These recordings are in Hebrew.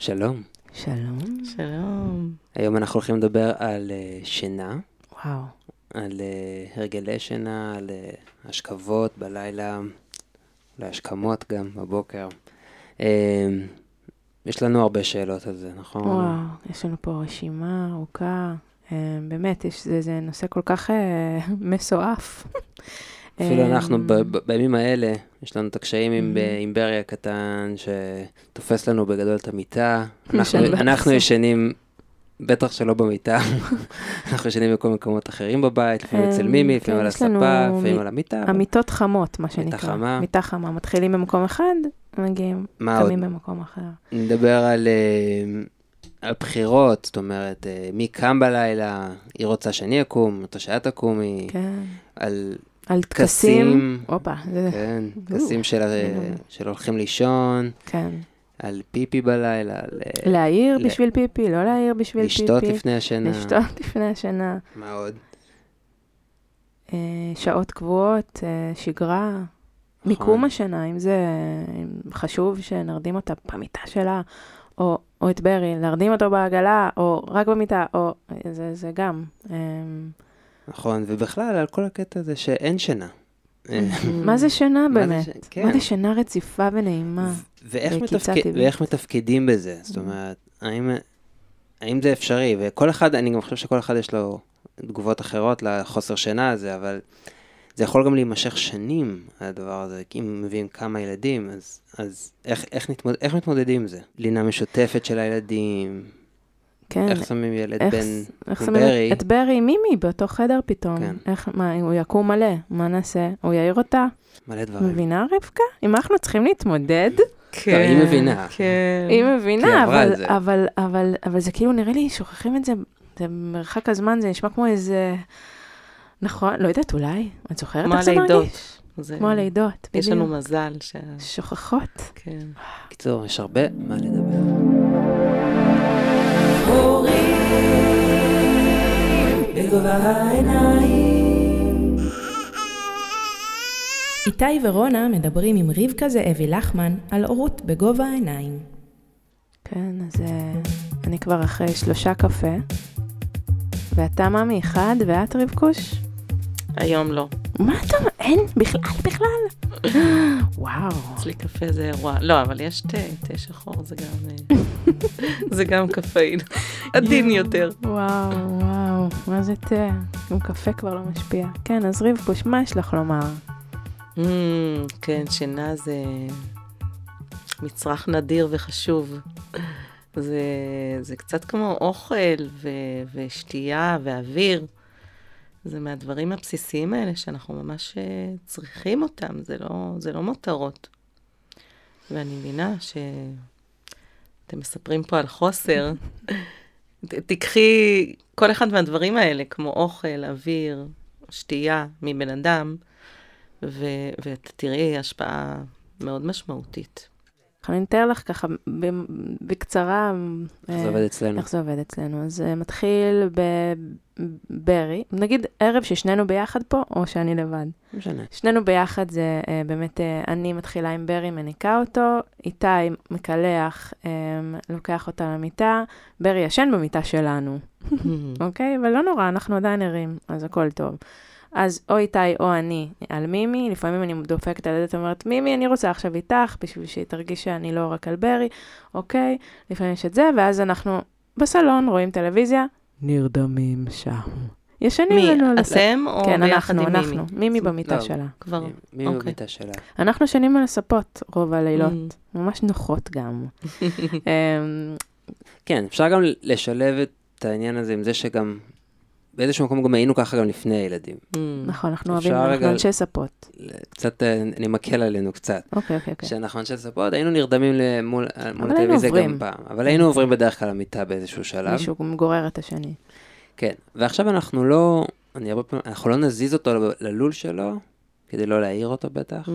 שלום. שלום. שלום. היום אנחנו הולכים לדבר על uh, שינה, וואו. על uh, הרגלי שינה, על uh, השכבות בלילה, אולי השכמות גם בבוקר. Uh, יש לנו הרבה שאלות על זה, נכון? וואו, יש לנו פה רשימה ארוכה. Uh, באמת, יש, זה, זה נושא כל כך uh, מסועף. אפילו אה, אנחנו ב- ב- בימים האלה, יש לנו את הקשיים עם, Mm. עם ברי הקטן, שתופס לנו בגדול את המיטה. אנחנו. ישנים, בטח שלא במיטה, אנחנו ישנים בכל מקומות אחרים בבית, לפעמים אצל אה, מימי, לפעמים כן, על יש לנו הספה, לפעמים על המיטה. המיטות חמות, מה שנקרא. מיטה חמה. מיטה חמה. מתחילים במקום אחד, מגיעים? קמים במקום אחר. נדבר על, אה, על בחירות, זאת אומרת, אה, מי קם בלילה, היא רוצה שאני אקום, רוצה שאת תקומי, כן. על על טקסים. הופה, כן, טקסים של, הולכים לישון, כן. על פיפי בלילה, על אה, להעיר ל- בשביל פיפי, לא להעיר בשביל פיפי. לשתות לפני השינה. לשתות לפני השינה. מה עוד? אה, שעות קבועות, אה, שגרה, נכון. מיקום השינה, אם זה אם חשוב שנרדים אותה במיטה שלה, או, או את ברי, להרדים אותו בעגלה, או רק במיטה, או זה, זה גם. אה, נכון, ובכלל על כל הקטע הזה שאין שינה. מה זה שינה באמת? כן. מה זה שינה רציפה ונעימה? ואיך, מתפקדים בזה? זאת אומרת, האם, זה אפשרי? וכל אחד, אני גם חושב שכל אחד יש לו תגובות אחרות לחוסר שינה הזה, אבל זה יכול גם להימשך שנים, הדבר הזה. אם מביאים כמה ילדים, אז, אז איך, איך, נתמוד, איך מתמודדים עם זה? לינה משותפת של הילדים, כן. איך שמים ילד איך, בן איך עם שמים ברי? את ברי עם מימי באותו חדר פתאום? כן. איך, מה, הוא יקום מלא, מה נעשה? הוא יעיר אותה? מלא דברים. מבינה רבקה? אם אנחנו צריכים להתמודד, לא, היא מבינה. כן. היא מבינה, אבל, זה. אבל, אבל, אבל זה כאילו נראה לי, שוכחים את זה, זה מרחק הזמן, זה נשמע כמו איזה... נכון, לא יודעת, אולי, את זוכרת איך זה הלידות. מרגיש? זה- כמו הלידות, יש לנו בדיוק. מזל ש... שוכחות. כן. בקיצור, יש הרבה מה לדבר. איתי ורונה מדברים עם רבקה זאבי לחמן על הורות בגובה העיניים. כן, אז אה, אני כבר אחרי שלושה קפה, ואתה ממי אחד, ואת רבקוש? היום לא. מה אתה אומר? אין, בכלל, בכלל. וואו. אצלי קפה זה אירוע. לא, אבל יש תה, תה שחור זה גם... אה, זה גם קפאין. עדין יותר. וואו, וואו, מה זה תה? גם קפה כבר לא משפיע. כן, אז רבקוש, מה יש לך לומר? Mm, כן, שינה זה מצרך נדיר וחשוב. זה, זה קצת כמו אוכל ו, ושתייה ואוויר. זה מהדברים הבסיסיים האלה שאנחנו ממש אה, צריכים אותם, זה לא, זה לא מותרות. ואני מבינה שאתם מספרים פה על חוסר. תיקחי כל אחד מהדברים האלה, כמו אוכל, אוויר, שתייה מבן אדם, ו- ואת תראי השפעה מאוד משמעותית. אני אתאר לך ככה בקצרה איך אה, זה עובד אצלנו? איך זה עובד אצלנו. אז זה מתחיל בברי, נגיד ערב ששנינו ביחד פה, או שאני לבד. משנה. שנינו ביחד זה אה, באמת, אה, אני מתחילה עם ברי, מניקה אותו, איתי מקלח, אה, לוקח אותה למיטה, ברי ישן במיטה שלנו, אוקיי? אבל לא נורא, אנחנו עדיין ערים, אז הכל טוב. אז או איתי או אני על מימי, לפעמים אני דופקת על הדלת ואומרת, מימי, אני רוצה עכשיו איתך, בשביל שהיא תרגיש שאני לא רק על ברי, אוקיי? לפעמים יש את זה, ואז אנחנו בסלון, רואים טלוויזיה, נרדמים שם. ישנים מי, לנו על אתם או כן, ביחד אנחנו, עם אנחנו, מימי? מימי במיטה לא, שלה. כבר, מי- מי אוקיי. במיטה שלה? אנחנו ישנים על הספות רוב הלילות, Mm. ממש נוחות גם. אמ, כן, אפשר גם לשלב את העניין הזה עם זה שגם באיזשהו מקום גם היינו ככה גם לפני הילדים. Mm. נכון, אנחנו אוהבים, אנחנו אנשי ספות. קצת, אה, אני מקל עלינו קצת. אוקיי, אוקיי, אוקיי. כשאנחנו אנשי ספות, היינו נרדמים למול מול הטלוויזיה עוברים. גם פעם. אבל היינו עוברים בדרך כלל למיטה באיזשהו שלב. מישהו מגורר את השני. כן, ועכשיו אנחנו לא, אני הרבה פעמים, אנחנו לא נזיז אותו ללול שלו, כדי לא להעיר אותו בטח, Mm.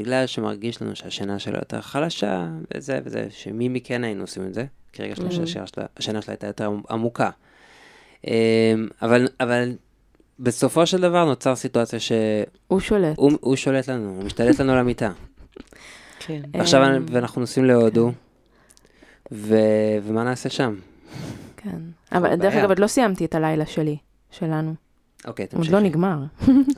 בגלל שמרגיש לנו שהשינה שלו יותר חלשה, וזה וזה, שמי כן היינו עושים את זה, כי רגע Mhm. שהשינה שלה, השינה שלה הייתה יותר עמוקה. אמ, אבל, אבל בסופו של דבר נוצר סיטואציה שהוא הוא שולט. הוא שולט לנו, הוא משתלט לנו על המיטה. כן. עכשיו, ואנחנו נוסעים להודו, ו- ומה נעשה שם? כן. אבל דרך. אגב, עוד לא סיימתי את הלילה שלי, שלנו. אוקיי, עוד תמשיכי. לא נגמר.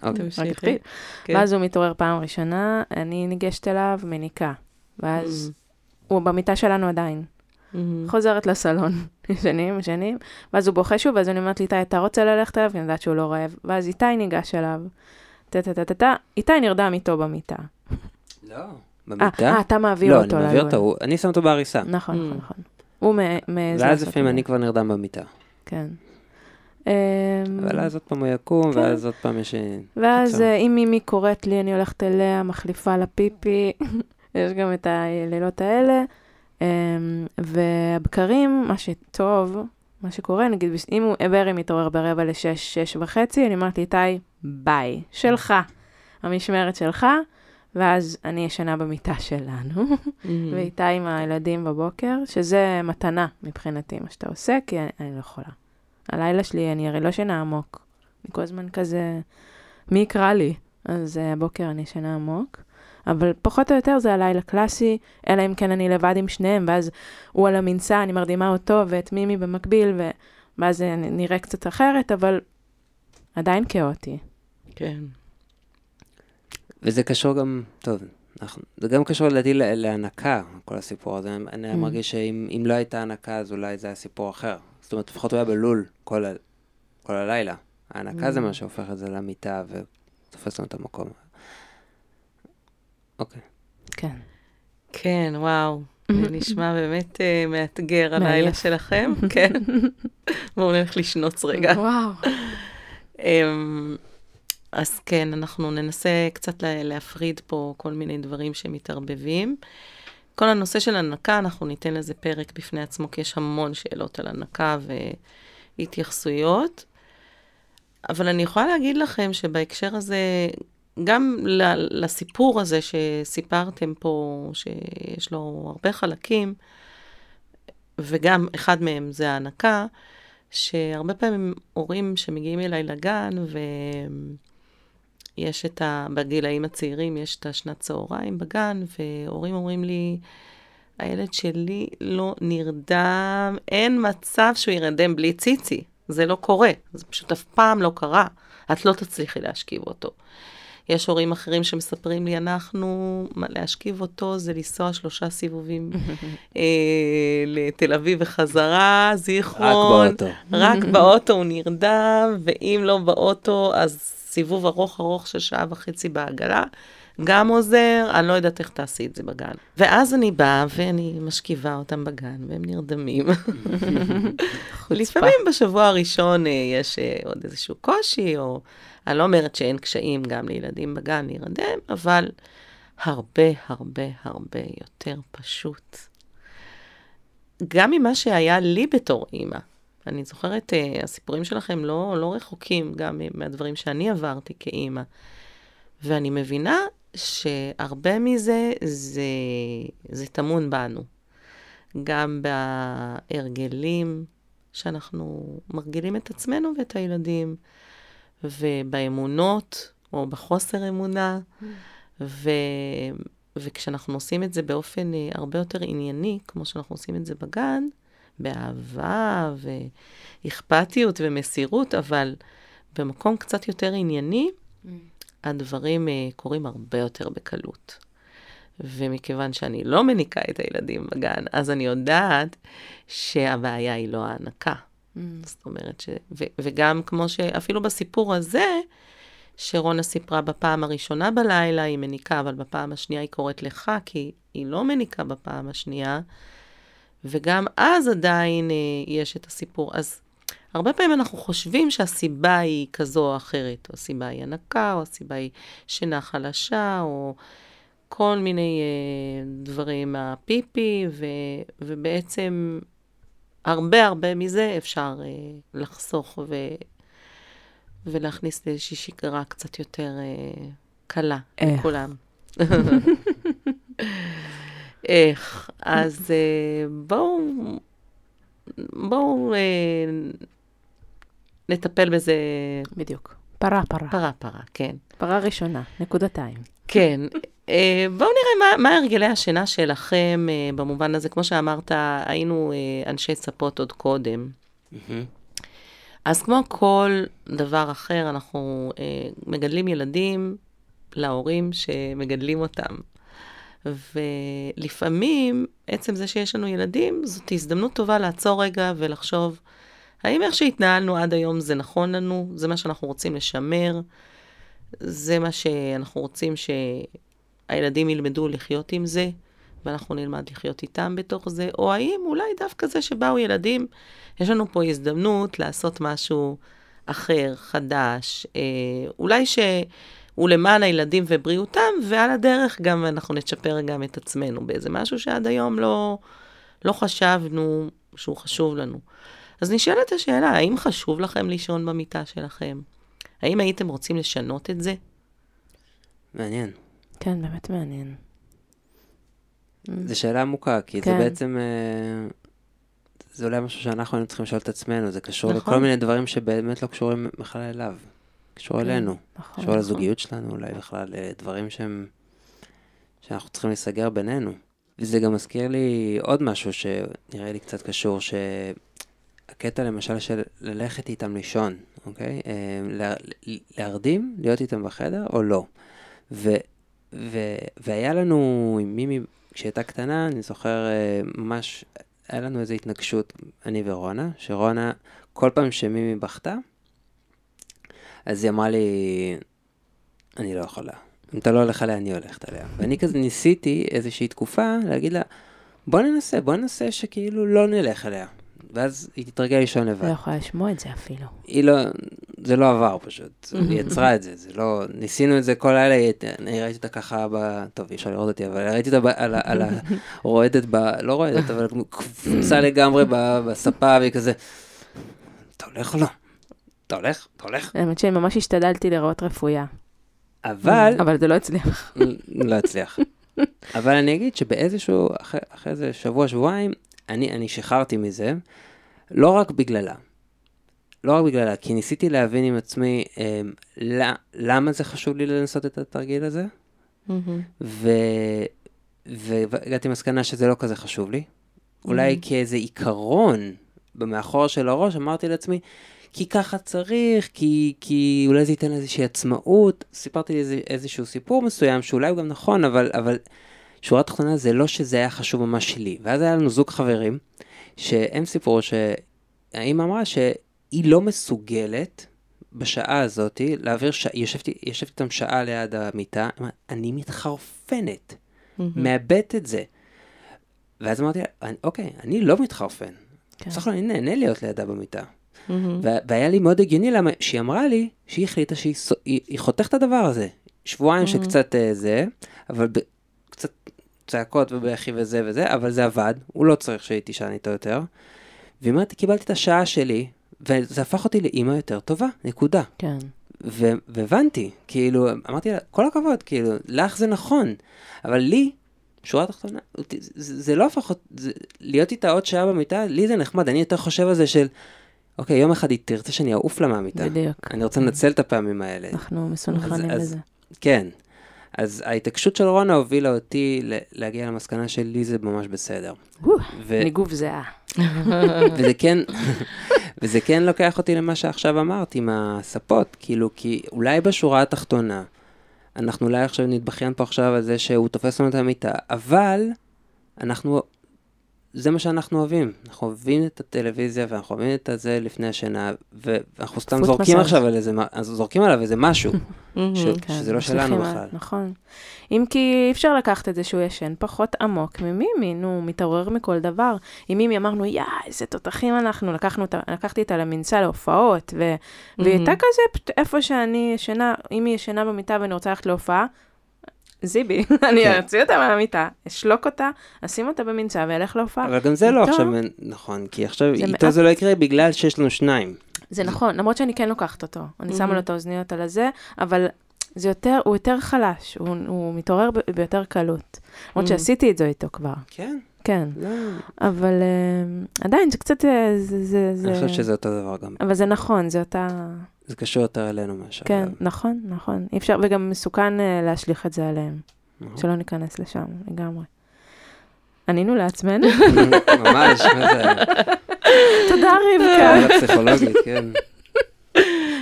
אוקיי. תמשיכי. כן. ואז הוא מתעורר פעם ראשונה, אני ניגשת אליו, מניקה. ואז Mm. הוא במיטה שלנו עדיין. מהמם. חוזרת לסלון, ישנים, ישנים, ואז הוא בוכה שוב, ואז אני אומרת לאיתי, אתה רוצה ללכת אליו? כי אני יודעת שהוא לא רעב. ואז איתי ניגש אליו. טה-טה-טה-טה, איתי נרדם איתו במיטה. לא. אה, במיטה? אה, אתה מעביר לא, אותו. אני מעביר. אותו, אני שם אותו בעריסה. נכון, Mm. נכון, נכון. הוא מ- מעז ואז לפעמים. אני כבר נרדם במיטה. כן. אמ, אבל אז עוד פעם הוא יקום, כן. ואז עוד פעם יש... ואז קיצור. אה, אם מימי קוראת לי, אני הולכת אליה, מחליפה לה פיפי, יש גם את הלילות האלה. אמ, והבקרים, מה שטוב, מה שקורה, נגיד, אם הוא, ברי מתעורר ברבע לשש, שש וחצי, אני אומרת לאיתי, ביי, שלך, המשמרת שלך, ואז אני ישנה במיטה שלנו. ואיתי עם הילדים בבוקר, שזה מתנה מבחינתי, מה שאתה עושה, כי אני, אני לא יכולה. הלילה שלי, אני הרי לא ישנה עמוק. אני כל הזמן כזה, מי יקרא לי? אז הבוקר אני ישנה עמוק. אבל פחות או יותר זה הלילה קלאסי, אלא אם כן אני לבד עם שניהם, ואז הוא על המנסה, אני מרדימה אותו ואת מימי במקביל. ואז זה נראה קצת אחרת, אבל עדיין כאוטי. כן. וזה קשור גם, טוב, אנחנו, זה גם קשור לדעתי לה- להנקה, כל הסיפור הזה. אני Mm. מרגיש שאם אם לא הייתה הנקה, אז אולי זה היה סיפור אחר. זאת אומרת, לפחות הוא היה בלול כל, ה, כל הלילה. ההנקה זה Mm. מה שהופך את זה למיטה ותופס לנו את המקום. אוקיי. כן. כן, וואו. זה נשמע באמת אה, מאתגר הלילה. שלכם. כן. בואו נלך לשנוץ רגע. וואו. אמ, אז כן, אנחנו ננסה קצת לה- להפריד פה כל מיני דברים שמתערבבים. כל הנושא של הנקה, אנחנו ניתן לזה פרק בפני עצמו, כי יש המון שאלות על הנקה והתייחסויות. אבל אני יכולה להגיד לכם שבהקשר הזה, גם לסיפור הזה שסיפרתם פה, שיש לו הרבה חלקים, וגם אחד מהם זה ההנקה, שהרבה פעמים הורים שמגיעים אליי לגן, ויש את ה... בגילאים הצעירים יש את השנת צהריים בגן, והורים אומרים לי, הילד שלי לא נרדם, אין מצב שהוא ירדם בלי ציצי. זה לא קורה, זה פשוט אף פעם לא קרה. את לא תצליחי להשכיב אותו. יש הורים אחרים שמספרים לי, אנחנו, להשכיב אותו זה לנסוע שלושה סיבובים אה, לתל אביב וחזרה, רק זיכרון. באוטו. רק באוטו הוא נרדם, ואם לא באוטו, אז סיבוב ארוך ארוך של שעה וחצי בעגלה. גם עוזר, אני לא יודעת איך תעשי את זה בגן. ואז אני באה ואני משכיבה אותם בגן, והם נרדמים. לפעמים בשבוע הראשון אה, יש אה, עוד איזשהו קושי, או אני לא אומרת שאין קשיים גם לילדים בגן להירדם, אבל הרבה הרבה הרבה יותר פשוט. גם ממה שהיה לי בתור אימא. אני זוכרת, אה, הסיפורים שלכם לא, לא רחוקים גם מהדברים שאני עברתי כאימא. ואני מבינה שהרבה מזה זה, זה טמון בנו. גם בהרגלים שאנחנו מרגילים את עצמנו ואת הילדים, ובאמונות או בחוסר אמונה, ו, וכשאנחנו עושים את זה באופן אה, הרבה יותר ענייני, כמו שאנחנו עושים את זה בגן, באהבה ואכפתיות ומסירות, אבל במקום קצת יותר ענייני, הדברים uh, קורים הרבה יותר בקלות. ומכיוון שאני לא מניקה את הילדים בגן, אז אני יודעת שהבעיה היא לא ההנקה. זאת אומרת ש... ו- וגם כמו שאפילו בסיפור הזה, שרונה סיפרה בפעם הראשונה בלילה, היא מניקה, אבל בפעם השנייה היא קוראת לך, כי היא לא מניקה בפעם השנייה, וגם אז עדיין אה, יש את הסיפור. אז הרבה פעמים אנחנו חושבים שהסיבה היא כזו או אחרת, או הסיבה היא הנקה, או הסיבה היא שינה חלשה, או כל מיני אה, דברים מהפיפי, ו, ובעצם הרבה הרבה מזה אפשר אה, לחסוך ו, ולהכניס לאיזושהי שגרה קצת יותר אה, קלה איך? לכולם. איך? אז אה, בואו, בואו אה, נטפל בזה בדיוק. פרה, פרה. פרה פרה, כן. פרה ראשונה, נקודתיים. כן. אה, בואו נראה מה, מה הרגלי השינה שלכם אה, במובן הזה. כמו שאמרת, היינו אה, אנשי ספות עוד קודם. אז כמו כל דבר אחר, אנחנו מגדלים ילדים להורים שמגדלים אותם. ולפעמים, עצם זה שיש לנו ילדים, זאת הזדמנות טובה לעצור רגע ולחשוב, האם איך שהתנהלנו עד היום זה נכון לנו? זה מה שאנחנו רוצים לשמר? זה מה שאנחנו רוצים שהילדים ילמדו לחיות עם זה, ואנחנו נלמד לחיות איתם בתוך זה? או האם אולי דווקא זה שבאו ילדים, יש לנו פה הזדמנות לעשות משהו אחר, חדש, אה, אולי שהוא למען הילדים ובריאותם, ועל הדרך גם אנחנו נצ'פר גם את עצמנו באיזה משהו שעד היום לא, לא חשבנו שהוא חשוב לנו. אז נשאלת השאלה, האם חשוב לכם לישון במיטה שלכם? האם הייתם רוצים לשנות את זה? מעניין. כן, באמת מעניין. זו שאלה עמוקה, כי זה כן. בעצם, אה, זה אולי משהו שאנחנו היינו צריכים לשאול את עצמנו, זה קשור נכון. לכל מיני דברים שבאמת לא קשורים בכלל אליו, קשור כן, אלינו, נכון. קשור לזוגיות שלנו, אולי בכלל אה, דברים שהם, שאנחנו צריכים להיסגר בינינו. וזה גם מזכיר לי עוד משהו שנראה לי קצת קשור, שהקטע למשל של ללכת איתם לישון, אוקיי? אה, לה- להרדים, להיות איתם בחדר או לא. ו, ו, והיה לנו עם מימי, כשהייתה קטנה, אני זוכר אה, ממש, היה לנו איזו התנגשות, אני ורונה, שרונה, כל פעם שמימי בכתה, אז היא אמרה לי, אני לא יכולה. אם אתה לא הולך עליה, אני הולכת עליה. ואני כזה ניסיתי איזושהי תקופה להגיד לה, בוא ננסה, בוא ננסה שכאילו לא נלך עליה. ואז היא תתרגל לישון לבד. לא יכולה לשמוע את זה אפילו. היא לא, זה לא עבר פשוט, היא יצרה את זה, זה לא, ניסינו את זה כל לילה, אני ראיתי אותה ככה, ב, טוב אי אפשר לראות אותי, אבל ראיתי אותה ב, על, על ה... רועדת, ב, לא רועדת, אבל קפוצה לגמרי ב, בספה, והיא כזה, אתה הולך או לא? אתה הולך? אתה הולך? האמת שאני ממש השתדלתי לראות רפויה. אבל, אבל זה לא הצליח. לא הצליח. אבל אני אגיד שבאיזשהו, אחרי, אחרי איזה שבוע, שבועיים, אני, אני שחררתי מזה, לא רק בגללה. לא רק בגללה, כי ניסיתי להבין עם עצמי אה, ל- למה זה חשוב לי לנסות את התרגיל הזה, ו... והגעתי למסקנה שזה לא כזה חשוב לי. אולי כאיזה עיקרון במאחור של הראש, אמרתי לעצמי, כי ככה צריך, כי, כי אולי זה ייתן איזושהי עצמאות. סיפרתי לי איזה, איזשהו סיפור מסוים, שאולי הוא גם נכון, אבל, אבל שורה תחתונה זה לא שזה היה חשוב ממש לי. ואז היה לנו זוג חברים, שהם סיפרו שהאימא אמרה שהיא לא מסוגלת בשעה הזאתי להעביר שעה, ישבתי, ישבתי איתם שעה ליד המיטה, אני מתחרפנת, מאבדת את זה. ואז אמרתי לה, "אני- אוקיי, אני לא מתחרפן. כן. בסך הכל אני נהנה להיות לידה במיטה. והיה לי מאוד הגיוני למה שהיא אמרה לי שהיא החליטה שהיא סו- היא, היא חותכת את הדבר הזה. שבועיים שקצת אה, זה, אבל ב- קצת צעקות ובכי וזה וזה, אבל זה עבד, הוא לא צריך שהיא תישן איתו יותר. והיא אומרת, קיבלתי את השעה שלי, וזה הפך אותי לאימא יותר טובה, נקודה. כן. והבנתי, כאילו, אמרתי לה, כל הכבוד, כאילו, לך זה נכון, אבל לי, שורה תחתונה, זה, זה לא הפך, זה, להיות איתה עוד שעה במיטה, לי זה נחמד, אני יותר חושב על זה של, אוקיי, יום אחד היא תרצה שאני אעוף לה מהמיטה. בדיוק. אני רוצה לנצל את הפעמים האלה. אנחנו מסונכרנים אז- לזה. כן. אז ההתעקשות של רונה הובילה אותי להגיע למסקנה שלי זה ממש בסדר. ניגוב זהה. וזה כן, וזה כן לוקח אותי למה שעכשיו אמרת עם הספות, כאילו, כי אולי בשורה התחתונה, אנחנו אולי עכשיו נתבכיין פה עכשיו על זה שהוא תופס לנו את המיטה, אבל אנחנו, זה מה שאנחנו אוהבים. אנחנו אוהבים את הטלוויזיה ואנחנו אוהבים את הזה לפני השינה, ואנחנו סתם זורקים מסאז'. עכשיו על איזה, זורקים עליו איזה משהו, ש- כן, שזה לא שלנו בכלל. נכון. אם כי אי אפשר לקחת את זה שהוא ישן פחות עמוק ממימי, נו, הוא מתעורר מכל דבר. עם מימי אמרנו, יא, איזה תותחים אנחנו, לקחנו לקחתי אותה למנסה להופעות, ו... והיא הייתה כזה, איפה שאני ישנה, אם היא ישנה במיטה ואני רוצה ללכת להופעה, זיבי, אני כן. אוציא אותה מהמיטה, אשלוק אותה, אשים אותה במנסה ואלך להופעה. אבל גם זה לא עכשיו נכון, כי עכשיו זה איתו זה לא יקרה בגלל שיש לנו שניים. זה נכון, למרות שאני כן לוקחת אותו. אני שמה מהמם. לו את האוזניות על הזה, אבל זה יותר, הוא יותר חלש, הוא, הוא מתעורר ב- ביותר קלות. למרות מהמם. שעשיתי את זה איתו כבר, כן, כן. לא. אבל uh, עדיין, זה קצת, אה, זה, זה, זה... אני חושב שזה אותו דבר גם. אבל זה נכון, זה אותה... זה קשור יותר אלינו מאשר... כן. נכון, נכון. אי אפשר, וגם מסוכן אה, להשליך את זה עליהם, נכון. שלא ניכנס לשם לגמרי. ענינו לעצמנו? ממש, מה זה? תודה רבקה. פסיכולוגית, כן.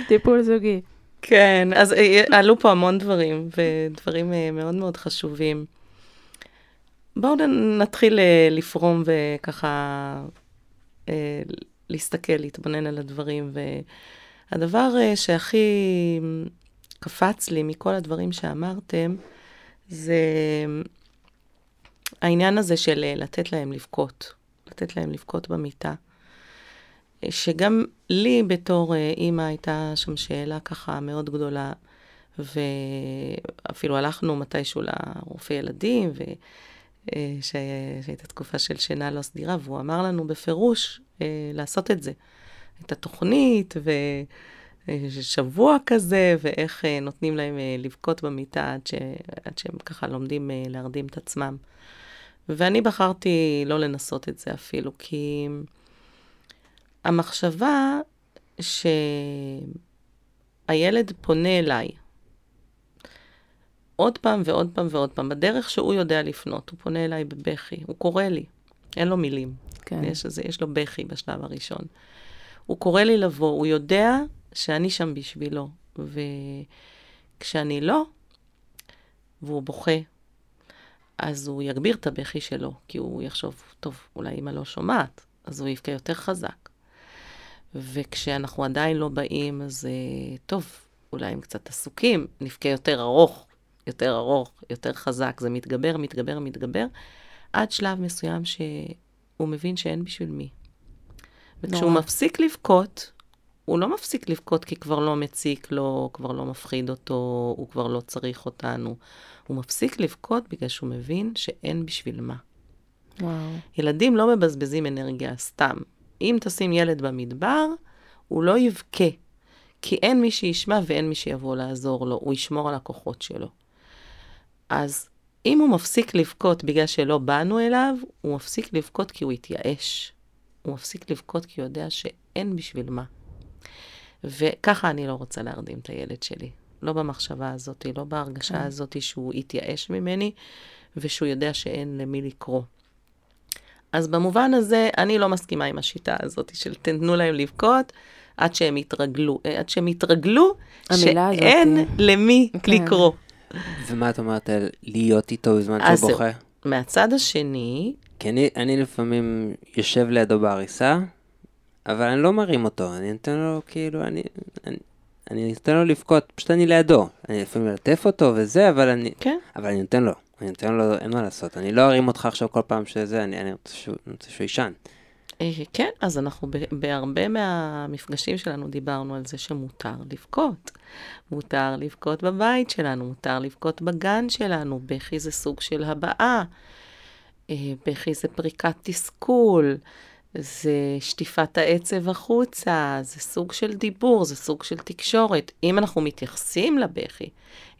טיפול זוגי. כן, אז אה, עלו פה המון דברים, ודברים אה, מאוד מאוד חשובים. בואו נתחיל אה, לפרום וככה אה, להסתכל, להתבונן על הדברים. והדבר אה, שהכי קפץ לי מכל הדברים שאמרתם, זה העניין הזה של לתת להם לבכות, לתת להם לבכות במיטה. שגם לי בתור אימא הייתה שם שאלה ככה מאוד גדולה, ואפילו הלכנו מתישהו לרופא ילדים, ו... אה, שהייתה תקופה של שינה לא סדירה, והוא אמר לנו בפירוש אה, לעשות את זה. את התוכנית, ושבוע כזה, ואיך אה, נותנים להם אה, לבכות במיטה עד, ש... עד שהם ככה לומדים אה, להרדים את עצמם. ואני בחרתי לא לנסות את זה אפילו, כי המחשבה שהילד פונה אליי, עוד פעם ועוד פעם ועוד פעם, בדרך שהוא יודע לפנות, הוא פונה אליי בבכי, הוא קורא לי, אין לו מילים. כן. יש, איזה, יש לו בכי בשלב הראשון. הוא קורא לי לבוא, הוא יודע שאני שם בשבילו, וכשאני לא, והוא בוכה, אז הוא יגביר את הבכי שלו, כי הוא יחשוב, טוב, אולי אמא לא שומעת, אז הוא יבכה יותר חזק. וכשאנחנו עדיין לא באים, אז אה, טוב, אולי הם קצת עסוקים, נבכה יותר ארוך, יותר ארוך, יותר חזק, זה מתגבר, מתגבר, מתגבר, עד שלב מסוים שהוא מבין שאין בשביל מי. וכשהוא נורא. מפסיק לבכות, הוא לא מפסיק לבכות כי כבר לא מציק לו, כבר לא מפחיד אותו, הוא כבר לא צריך אותנו. הוא מפסיק לבכות בגלל שהוא מבין שאין בשביל מה. וואו. ילדים לא מבזבזים אנרגיה סתם. אם תשים ילד במדבר, הוא לא יבכה, כי אין מי שישמע ואין מי שיבוא לעזור לו, הוא ישמור על הכוחות שלו. אז אם הוא מפסיק לבכות בגלל שלא באנו אליו, הוא מפסיק לבכות כי הוא התייאש. הוא מפסיק לבכות כי הוא יודע שאין בשביל מה. וככה אני לא רוצה להרדים את הילד שלי. לא במחשבה הזאת, לא בהרגשה כן. הזאת שהוא התייאש ממני, ושהוא יודע שאין למי לקרוא. אז במובן הזה, אני לא מסכימה עם השיטה הזאת של תנו להם לבכות עד שהם יתרגלו. עד שהם יתרגלו המילה הזאת, שאין אה. למי כן. לקרוא. ומה את אומרת על להיות איתו בזמן שהוא. בוכה? מהצד השני, כי אני, אני לפעמים יושב לידו בעריסה, אבל אני לא מרים אותו, אני נותן לו כאילו, אני, אני, אני נותן לו לבכות, פשוט אני לידו. אני לפעמים מלטף אותו וזה, אבל אני, כן, אבל אני נותן לו, אני נותן לו, אין מה לעשות. אני לא ארים אותך עכשיו כל פעם שזה, אני, אני רוצה שהוא יישן. אה, כן, אז אנחנו בהרבה מהמפגשים שלנו דיברנו על זה שמותר לבכות. מותר לבכות בבית שלנו, מותר לבכות בגן שלנו, בכי זה סוג של הבעה, אה, בכי זה פריקת תסכול, זה שטיפת העצב החוצה, זה סוג של דיבור, זה סוג של תקשורת. אם אנחנו מתייחסים לבכי,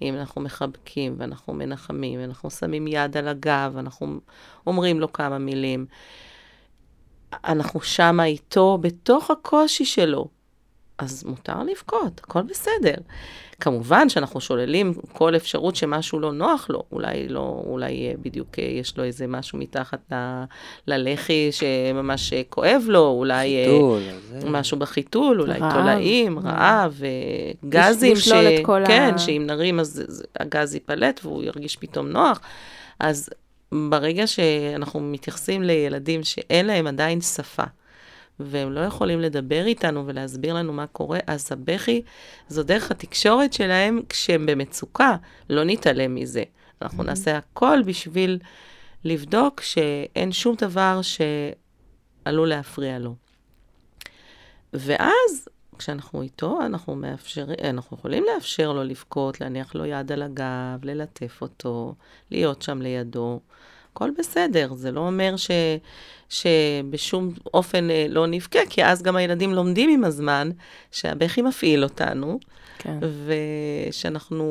אם אנחנו מחבקים ואנחנו מנחמים, ואנחנו שמים יד על הגב, אנחנו אומרים לו כמה מילים, אנחנו שמה איתו בתוך הקושי שלו, אז מותר לבכות, הכל בסדר. כמובן שאנחנו שוללים כל אפשרות שמשהו לא נוח לו, אולי לא, אולי אה, בדיוק אה, יש לו איזה משהו מתחת ל- ללחי שממש אה, כואב לו, אולי חיתול, זה... משהו בחיתול, אולי רעב. תולעים, רעב. אה, גזים, ש... כל ה- כן, שאם נרים אז זה- הגז ייפלט והוא ירגיש פתאום נוח. אז ברגע שאנחנו מתייחסים לילדים שאין להם עדיין שפה, והם לא יכולים לדבר איתנו ולהסביר לנו מה קורה, אז הבכי זו דרך התקשורת שלהם כשהם במצוקה, לא נתעלם מזה. אנחנו נעשה הכל בשביל לבדוק שאין שום דבר שעלול להפריע לו. ואז, כשאנחנו איתו, אנחנו, מאפשר, אנחנו יכולים לאפשר לו לבכות, להניח לו יד על הגב, ללטף אותו, להיות שם לידו. הכל בסדר, זה לא אומר ש, שבשום אופן אה, לא נבכה, כי אז גם הילדים לומדים עם הזמן שהבכי מפעיל אותנו, כן. ושאנחנו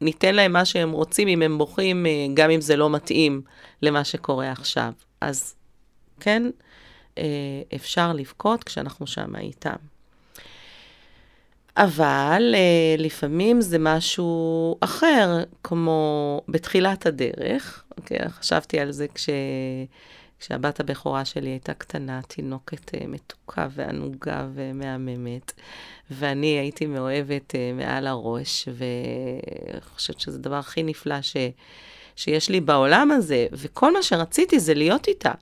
ניתן להם מה שהם רוצים אם הם בוכים, אה, גם אם זה לא מתאים למה שקורה עכשיו. אז כן, אה, אפשר לבכות כשאנחנו שם איתם. אבל אה, לפעמים זה משהו אחר, כמו בתחילת הדרך, אוקיי? חשבתי על זה כש... כשהבת הבכורה שלי הייתה קטנה, תינוקת אה, מתוקה וענוגה ומהממת, ואני הייתי מאוהבת אה, מעל הראש, וחושבת שזה הדבר הכי נפלא ש... שיש לי בעולם הזה, וכל מה שרציתי זה להיות איתה.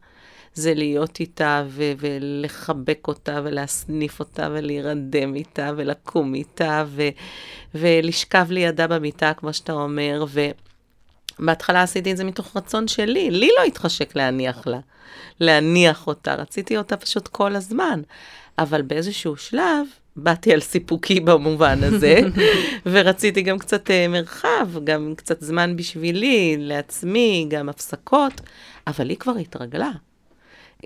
זה להיות איתה ו- ולחבק אותה ולהסניף אותה ולהירדם איתה ולקום איתה ו- ולשכב לידה במיטה, כמו שאתה אומר, ובהתחלה עשיתי את זה מתוך רצון שלי, לי לא התחשק להניח לה, להניח אותה, רציתי אותה פשוט כל הזמן. אבל באיזשהו שלב, באתי על סיפוקי במובן הזה, ורציתי גם קצת uh, מרחב, גם קצת זמן בשבילי, לעצמי, גם הפסקות, אבל היא כבר התרגלה.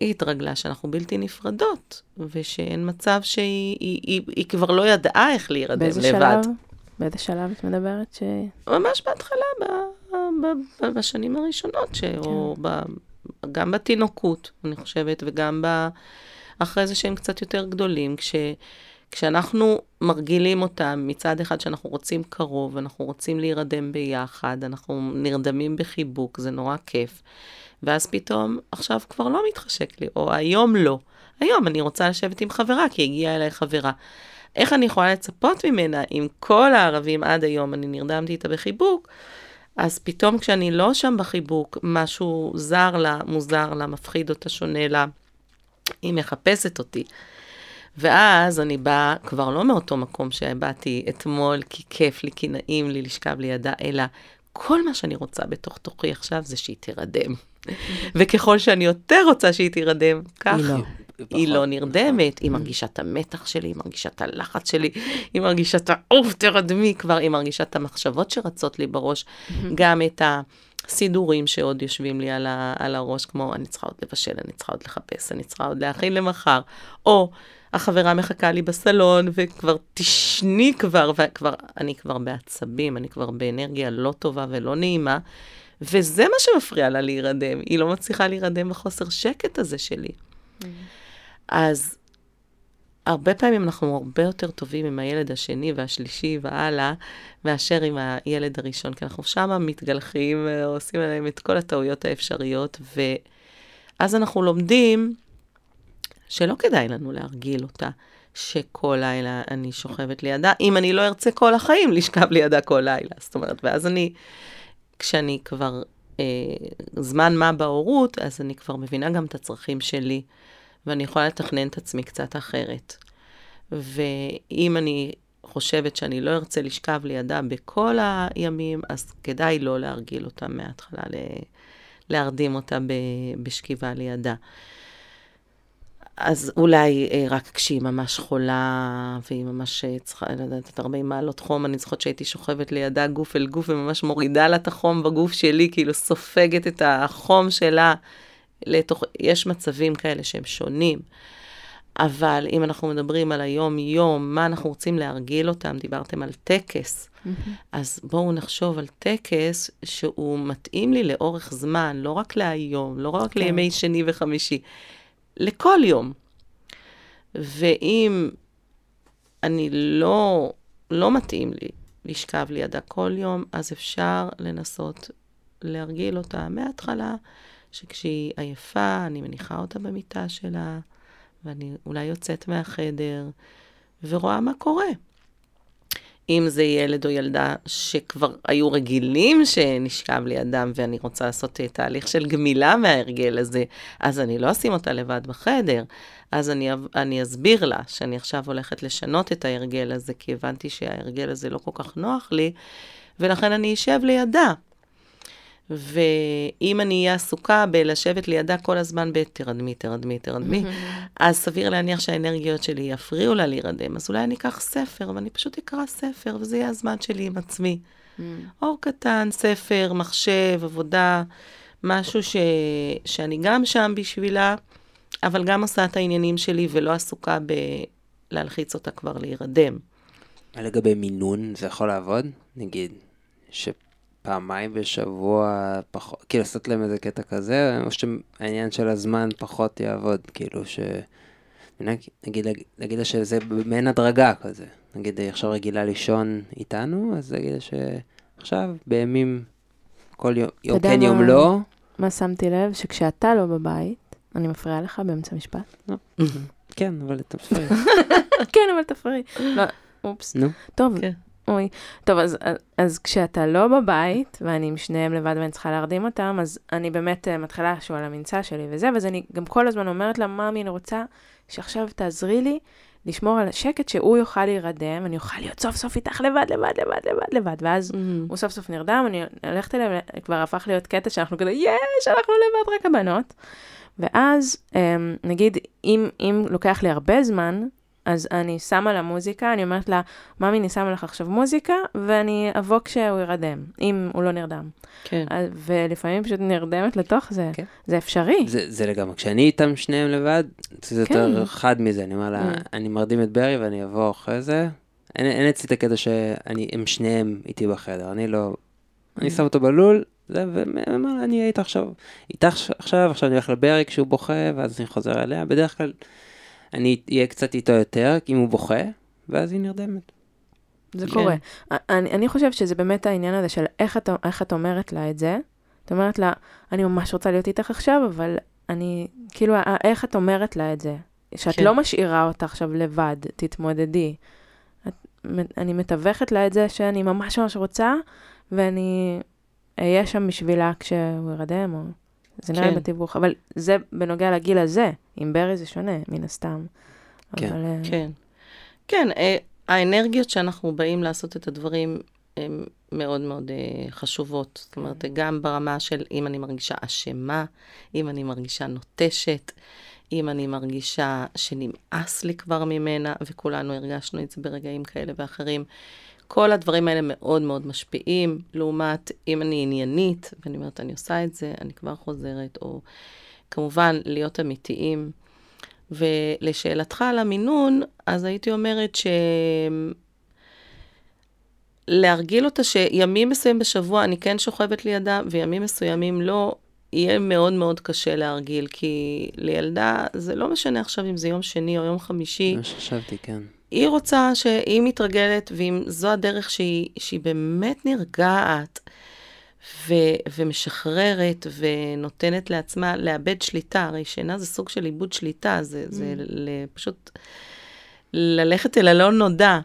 היא התרגלה שאנחנו בלתי נפרדות, ושאין מצב שהיא היא, היא, היא כבר לא ידעה איך להירדם באיזה לבד. שלב? באיזה שלב את מדברת? ש... ממש בהתחלה, ב, ב, ב, בשנים הראשונות, ש... כן. או ב, גם בתינוקות, אני חושבת, וגם ב, אחרי זה שהם קצת יותר גדולים, כש... כשאנחנו מרגילים אותם מצד אחד שאנחנו רוצים קרוב, אנחנו רוצים להירדם ביחד, אנחנו נרדמים בחיבוק, זה נורא כיף. ואז פתאום, עכשיו כבר לא מתחשק לי, או היום לא. היום אני רוצה לשבת עם חברה, כי הגיעה אליי חברה. איך אני יכולה לצפות ממנה אם כל הערבים עד היום אני נרדמתי איתה בחיבוק, אז פתאום כשאני לא שם בחיבוק, משהו זר לה, מוזר לה, מפחיד אותה, שונה לה, היא מחפשת אותי. ואז אני באה כבר לא מאותו מקום שבאתי אתמול, כי כיף לי, כי נעים לי לשכב לידה, אלא כל מה שאני רוצה בתוך תוכי עכשיו זה שהיא תירדם. וככל שאני יותר רוצה שהיא תירדם, כך היא לא, היא לא נרדמת, היא מרגישה את המתח שלי, היא מרגישה את הלחץ שלי, היא מרגישה את האוף, תרדמי כבר, היא מרגישה את המחשבות שרצות לי בראש, גם את הסידורים שעוד יושבים לי על, ה, על הראש, כמו אני צריכה עוד לבשל, אני צריכה עוד לחפש, אני צריכה עוד להכין למחר, או החברה מחכה לי בסלון, וכבר תשני כבר, וכבר, אני כבר בעצבים, אני כבר באנרגיה לא טובה ולא נעימה, וזה מה שמפריע לה להירדם. היא לא מצליחה להירדם בחוסר שקט הזה שלי. אז הרבה פעמים אנחנו הרבה יותר טובים עם הילד השני והשלישי והלאה, מאשר עם הילד הראשון, כי אנחנו שם מתגלחים, עושים עליהם את כל הטעויות האפשריות, ואז אנחנו לומדים שלא כדאי לנו להרגיל אותה, שכל לילה אני שוכבת לידה, אם אני לא ארצה כל החיים לשכב לידה כל לילה. זאת אומרת, ואז אני, כשאני כבר אה, זמן מה בהורות, אז אני כבר מבינה גם את הצרכים שלי, ואני יכולה לתכנן את עצמי קצת אחרת. ואם אני חושבת שאני לא ארצה לשכב לידה בכל הימים, אז כדאי לא להרגיל אותה מההתחלה, להרדים אותה בשכיבה לידה. אז אולי אה, רק כשהיא ממש חולה, והיא ממש אה, צריכה, לא יודעת, את 40 מעלות חום, אני זוכרת שהייתי שוכבת לידה גוף אל גוף, וממש מורידה לה את החום בגוף שלי, כאילו סופגת את החום שלה לתוך, יש מצבים כאלה שהם שונים. אבל אם אנחנו מדברים על היום-יום, מה אנחנו רוצים להרגיל אותם, דיברתם על טקס, mm-hmm. אז בואו נחשוב על טקס שהוא מתאים לי לאורך זמן, לא רק להיום, לא רק כן. לימי שני וחמישי. לכל יום. ואם אני לא, לא מתאים לי לשכב לידה כל יום, אז אפשר לנסות להרגיל אותה מההתחלה, שכשהיא עייפה, אני מניחה אותה במיטה שלה, ואני אולי יוצאת מהחדר, ורואה מה קורה. אם זה ילד או ילדה שכבר היו רגילים שנשכב לידם ואני רוצה לעשות אה, תהליך של גמילה מההרגל הזה, אז אני לא אשים אותה לבד בחדר. אז אני, אני אסביר לה שאני עכשיו הולכת לשנות את ההרגל הזה, כי הבנתי שההרגל הזה לא כל כך נוח לי, ולכן אני אשב לידה. ואם אני אהיה עסוקה בלשבת לידה כל הזמן ב"תרדמי, תרדמי, תרדמי", אז סביר להניח שהאנרגיות שלי יפריעו לה להירדם. אז אולי אני אקח ספר, ואני פשוט אקרא ספר, וזה יהיה הזמן שלי עם עצמי. Mm. אור קטן, ספר, מחשב, עבודה, משהו ש... שאני גם שם בשבילה, אבל גם עושה את העניינים שלי ולא עסוקה בלהלחיץ אותה כבר להירדם. לגבי מינון, זה יכול לעבוד? נגיד, ש... פעמיים בשבוע, פחות, כאילו לעשות להם איזה קטע כזה, או שהעניין של הזמן פחות יעבוד, כאילו ש... נגיד, נגיד לה שזה מעין הדרגה כזה. נגיד היא עכשיו רגילה לישון איתנו, אז נגיד שעכשיו, בימים, כל יום, כן, מה? יום לא, מה שמתי לב? שכשאתה לא בבית, אני מפריעה לך באמצע משפט. כן, אבל אתה מפריע. כן, אבל תפריעי. לא, אופס. נו, טוב, כן. אוי. טוב, אז, אז כשאתה לא בבית, ואני עם שניהם לבד ואני צריכה להרדים אותם, אז אני באמת אה, מתחילה לשאול על המנצה שלי וזה, ואז אני גם כל הזמן אומרת לה, ממי, אני רוצה שעכשיו תעזרי לי לשמור על השקט, שהוא יוכל להירדם, אני אוכל להיות סוף סוף איתך לבד, לבד, לבד, לבד, לבד, ואז הוא סוף סוף נרדם, אני הולכת אליו, כבר הפך להיות קטע שאנחנו כזה, יש, אנחנו לבד, רק הבנות. ואז, אמ, נגיד, אם, אם לוקח לי הרבה זמן, אז אני שמה לה מוזיקה, אני אומרת לה, ממי, אני שמה לך עכשיו מוזיקה, ואני אבוא כשהוא ירדם, אם הוא לא נרדם. כן. אז- ולפעמים פשוט נרדמת לתוך זה, כן. זה אפשרי. זה, זה לגמרי, כשאני איתם שניהם לבד, זה יותר כן. חד מזה, אני אומר לה, Mm. אני מרדים את ברי ואני אבוא אחרי זה. אין, אין אצלי את הקטע שהם שניהם איתי בחדר, אני לא, אני שם אותו בלול, זה, ואומר לה, אני אהיה איתך עכשיו, איתך עכשיו, עכשיו אני הולך לברי כשהוא בוכה, ואז אני חוזר אליה, בדרך כלל אני אהיה קצת איתו יותר, אם הוא בוכה, ואז היא נרדמת. זה כן. קורה. אני, אני חושבת שזה באמת העניין הזה של איך את, איך את אומרת לה את זה. את אומרת לה, אני ממש רוצה להיות איתך עכשיו, אבל אני, כאילו, איך את אומרת לה את זה? שאת כן. לא משאירה אותה עכשיו לבד, תתמודדי. את, אני מתווכת לה את זה שאני ממש ממש רוצה, ואני אהיה שם בשבילה כשהוא ירדם, או... זה נראה לי כן. בתיווך, אבל זה בנוגע לגיל הזה, עם ברי זה שונה, מן הסתם. כן. אבל, אה, כן. כן, אה, האנרגיות שאנחנו באים לעשות את הדברים הן מאוד מאוד אה, חשובות. זאת אומרת, גם ברמה של אם אני מרגישה אשמה, אם אני מרגישה נוטשת, אם אני מרגישה שנמאס לי כבר ממנה, וכולנו הרגשנו את זה ברגעים כאלה ואחרים. כל הדברים האלה מאוד מאוד משפיעים, לעומת אם אני עניינית, ואני אומרת, אני עושה את זה, אני כבר חוזרת, או כמובן, להיות אמיתיים. ולשאלתך על המינון, אז הייתי אומרת ש... להרגיל אותה שימים מסוימים בשבוע אני כן שוכבת לידה, וימים מסוימים לא, יהיה מאוד מאוד קשה להרגיל, כי לילדה זה לא משנה עכשיו אם זה יום שני או יום חמישי, מה שחשבתי, כן. היא רוצה שהיא מתרגלת, ואם זו הדרך שהיא, שהיא באמת נרגעת ו, ומשחררת ונותנת לעצמה לאבד שליטה, הרי שינה זה סוג של איבוד שליטה, זה, זה ל, פשוט ללכת אל הלא נודע,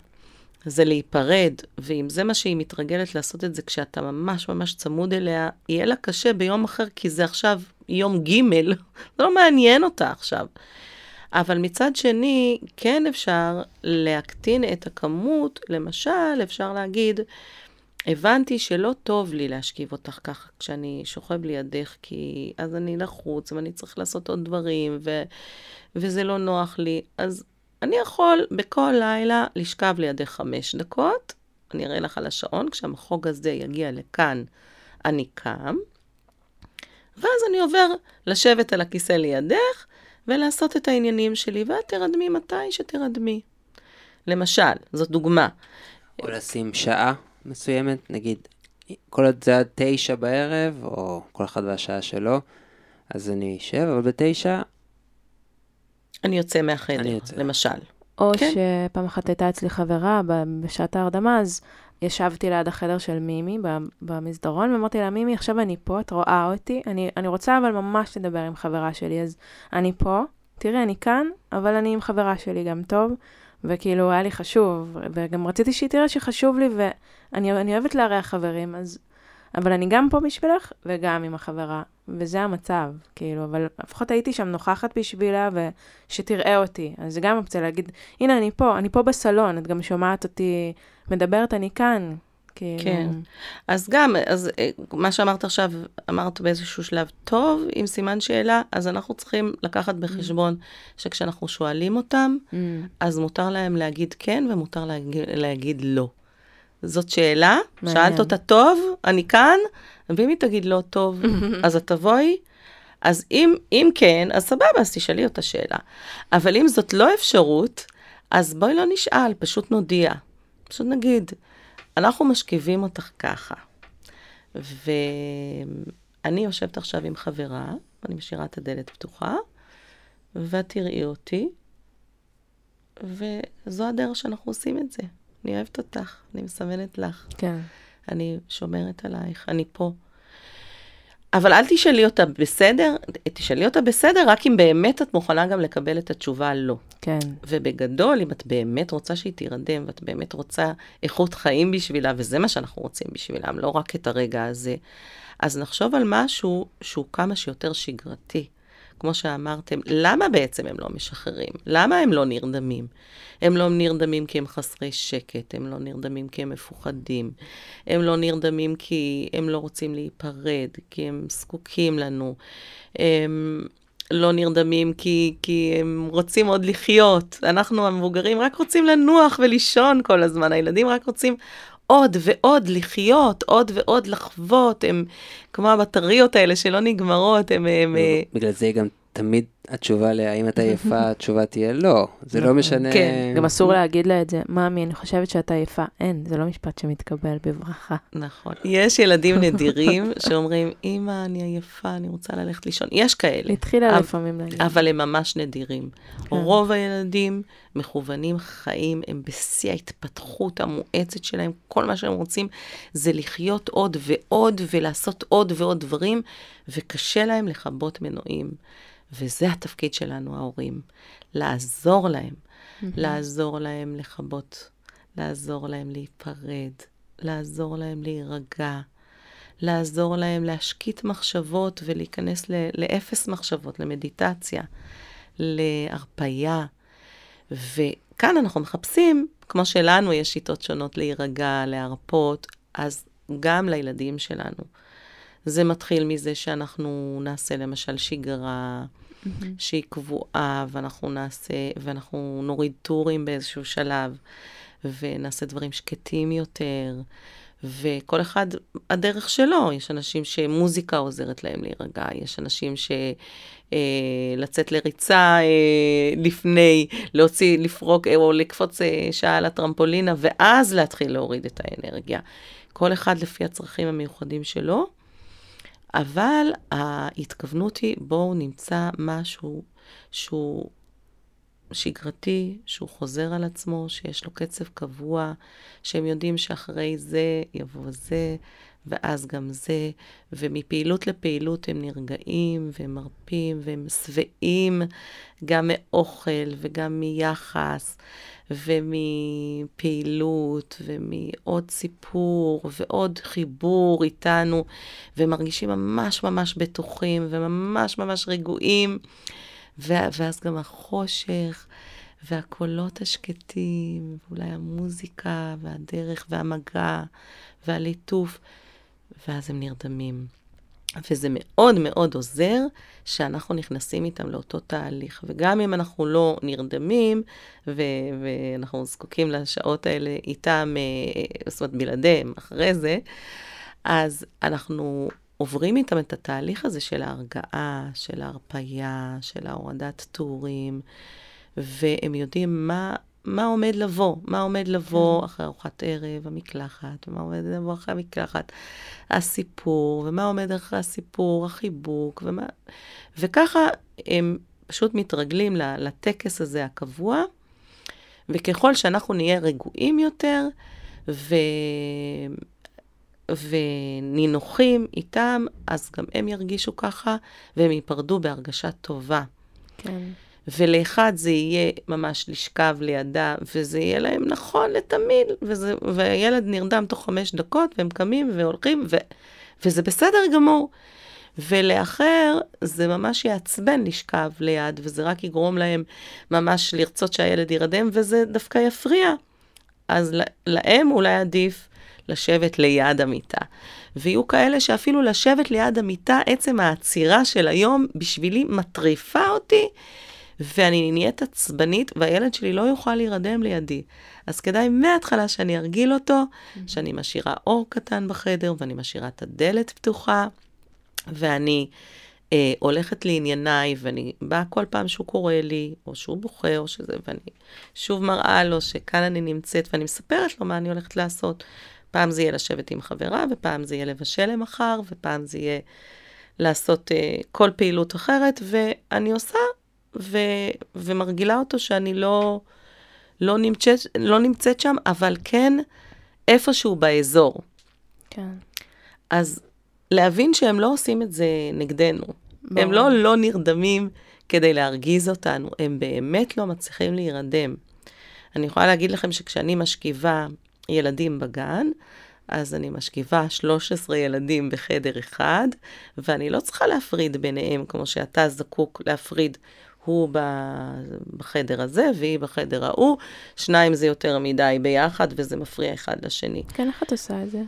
זה להיפרד, ואם זה מה שהיא מתרגלת לעשות את זה כשאתה ממש ממש צמוד אליה, יהיה לה קשה ביום אחר, כי זה עכשיו יום ג', זה לא מעניין אותה עכשיו. אבל מצד שני, כן אפשר להקטין את הכמות, למשל, אפשר להגיד, הבנתי שלא טוב לי להשכיב אותך ככה כשאני שוכב לידך, כי אז אני לחוץ ואני צריך לעשות עוד דברים, ו... וזה לא נוח לי. אז אני יכול בכל לילה לשכב לידך חמש דקות, אני אראה לך על השעון, כשהמחוג הזה יגיע לכאן, אני קם, ואז אני עובר לשבת על הכיסא לידך, ולעשות את העניינים שלי, ואת תרדמי מתי שתרדמי. למשל, זאת דוגמה. או לשים שעה מסוימת, נגיד, כל עוד זה עד תשע בערב, או כל אחד והשעה שלו, אז אני אשב, אבל בתשע, אני יוצא מהחדר, אני יוצא. למשל. או כן. שפעם אחת הייתה אצלי חברה ב- בשעת ההרדמה, אז ישבתי ליד החדר של מימי ב- במסדרון, ואמרתי לה, מימי, עכשיו אני פה, את רואה אותי, אני, אני רוצה אבל ממש לדבר עם חברה שלי, אז אני פה, תראי, אני כאן, אבל אני עם חברה שלי גם טוב, וכאילו, היה לי חשוב, וגם רציתי שהיא תראה שחשוב לי, ואני אני אוהבת לארח חברים, אז... אבל אני גם פה בשבילך, וגם עם החברה, וזה המצב, כאילו, אבל לפחות הייתי שם נוכחת בשבילה, ושתראה אותי. אז זה גם אופציה להגיד, הנה, אני פה, אני פה בסלון, את גם שומעת אותי מדברת, אני כאן. כאילו... כן. אז גם, אז אה, מה שאמרת עכשיו, אמרת באיזשהו שלב, טוב, עם סימן שאלה, אז אנחנו צריכים לקחת בחשבון שכשאנחנו שואלים אותם, Mm, אז מותר להם להגיד כן ומותר להגיד, להגיד לא. זאת שאלה, מעניין. שאלת אותה טוב, אני כאן, ואם היא תגיד לא טוב, אז את תבואי. אז אם, אם כן, אז סבבה, אז תשאלי אותה שאלה. אבל אם זאת לא אפשרות, אז בואי לא נשאל, פשוט נודיע. פשוט נגיד, אנחנו משכיבים אותך ככה. ואני יושבת עכשיו עם חברה, ואני משאירה את הדלת פתוחה, ואת תראי אותי, וזו הדרך שאנחנו עושים את זה. אני אוהבת אותך, אני מסמנת לך, כן. אני שומרת עלייך, אני פה. אבל אל תשאלי אותה בסדר, תשאלי אותה בסדר רק אם באמת את מוכנה גם לקבל את התשובה לא. כן. ובגדול, אם את באמת רוצה שהיא תירדם, ואת באמת רוצה איכות חיים בשבילה, וזה מה שאנחנו רוצים בשבילם, לא רק את הרגע הזה, אז נחשוב על משהו שהוא כמה שיותר שגרתי. כמו שאמרתם, למה בעצם הם לא משחררים? למה הם לא נרדמים? הם לא נרדמים כי הם חסרי שקט, הם לא נרדמים כי הם מפוחדים, הם לא נרדמים כי הם לא רוצים להיפרד, כי הם זקוקים לנו. הם לא נרדמים כי, כי הם רוצים עוד לחיות. אנחנו המבוגרים רק רוצים לנוח ולישון כל הזמן, הילדים רק רוצים עוד ועוד לחיות, עוד ועוד לחוות, הם כמו הבטריות האלה שלא נגמרות, הם... הם בגלל זה גם תמיד התשובה להאם את עייפה, התשובה תהיה לא. זה לא משנה... כן, גם אסור להגיד לה את זה. ממי, אני חושבת שאתה עייפה. אין, זה לא משפט שמתקבל בברכה. נכון. יש ילדים נדירים שאומרים, אמא, אני עייפה, אני רוצה ללכת לישון. יש כאלה. התחילה לפעמים להגיד. אבל הם ממש נדירים. כן. רוב הילדים מכוונים חיים, הם בשיא ההתפתחות המואצת שלהם, כל מה שהם רוצים זה לחיות עוד ועוד ולעשות עוד ועוד דברים, וקשה להם לכבות מנועים. וזה התפקיד שלנו, ההורים, לעזור להם, לעזור להם לכבות, לעזור להם להיפרד, לעזור להם להירגע, לעזור להם להשקיט מחשבות ולהיכנס ל- לאפס מחשבות, למדיטציה, להרפייה. וכאן אנחנו מחפשים, כמו שלנו יש שיטות שונות להירגע, להרפות, אז גם לילדים שלנו. זה מתחיל מזה שאנחנו נעשה למשל שגרה שהיא קבועה, ואנחנו נעשה, ואנחנו נוריד טורים באיזשהו שלב, ונעשה דברים שקטים יותר, וכל אחד, הדרך שלו. יש אנשים שמוזיקה עוזרת להם להירגע, יש אנשים ש... אה, לצאת לריצה אה, לפני, להוציא, לפרוק אה, או לקפוץ אה, שעה על הטרמפולינה, ואז להתחיל להוריד את האנרגיה. כל אחד לפי הצרכים המיוחדים שלו, אבל ההתכוונות היא, בואו נמצא משהו שהוא שגרתי, שהוא חוזר על עצמו, שיש לו קצב קבוע, שהם יודעים שאחרי זה יבוא זה, ואז גם זה, ומפעילות לפעילות הם נרגעים, והם מרפים, והם שבעים גם מאוכל וגם מיחס, ומפעילות, ומעוד סיפור, ועוד חיבור איתנו, ומרגישים ממש ממש בטוחים, וממש ממש רגועים. ו- ואז גם החושך, והקולות השקטים, ואולי המוזיקה, והדרך, והמגע, והליטוף, ואז הם נרדמים. וזה מאוד מאוד עוזר שאנחנו נכנסים איתם לאותו תהליך. וגם אם אנחנו לא נרדמים, ו- ואנחנו זקוקים לשעות האלה איתם, אה, זאת אומרת, בלעדיהם, אחרי זה, אז אנחנו עוברים איתם את התהליך הזה של ההרגעה, של ההרפייה, של ההורדת טורים, והם יודעים מה, מה עומד לבוא, מה עומד לבוא אחרי ארוחת ערב, המקלחת, ומה עומד לבוא אחרי המקלחת, הסיפור, ומה עומד אחרי הסיפור, החיבוק, ומה... וככה הם פשוט מתרגלים לטקס הזה הקבוע, וככל שאנחנו נהיה רגועים יותר, ו... ונינוחים איתם, אז גם הם ירגישו ככה, והם ייפרדו בהרגשה טובה. כן. ולאחד זה יהיה ממש לשכב לידה, וזה יהיה להם נכון לתמיד, וזה, והילד נרדם תוך חמש דקות, והם קמים והולכים, ו, וזה בסדר גמור. ולאחר, זה ממש יעצבן לשכב ליד, וזה רק יגרום להם ממש לרצות שהילד ירדם, וזה דווקא יפריע. אז להם אולי עדיף לשבת ליד המיטה. ויהיו כאלה שאפילו לשבת ליד המיטה, עצם העצירה של היום בשבילי מטריפה אותי, ואני נהיית עצבנית, והילד שלי לא יוכל להירדם לידי. אז כדאי מההתחלה שאני ארגיל אותו, שאני משאירה אור קטן בחדר, ואני משאירה את הדלת פתוחה, ואני אה, הולכת לענייניי, ואני באה כל פעם שהוא קורא לי, או שהוא בוכה, או שזה, ואני שוב מראה לו שכאן אני נמצאת, ואני מספרת לו מה אני הולכת לעשות. פעם זה יהיה לשבת עם חברה, ופעם זה יהיה לבשל למחר, ופעם זה יהיה לעשות אה, כל פעילות אחרת, ואני עושה, ו, ומרגילה אותו שאני לא, לא נמצאת, לא נמצאת שם, אבל כן איפשהו באזור. כן. אז להבין שהם לא עושים את זה נגדנו. ברור. הם לא לא נרדמים כדי להרגיז אותנו, הם באמת לא מצליחים להירדם. אני יכולה להגיד לכם שכשאני משכיבה ילדים בגן, אז אני משכיבה 13 ילדים בחדר אחד, ואני לא צריכה להפריד ביניהם, כמו שאתה זקוק להפריד. הוא בחדר הזה והיא בחדר ההוא, שניים זה יותר מדי ביחד וזה מפריע אחד לשני. כן, איך את עושה את זה?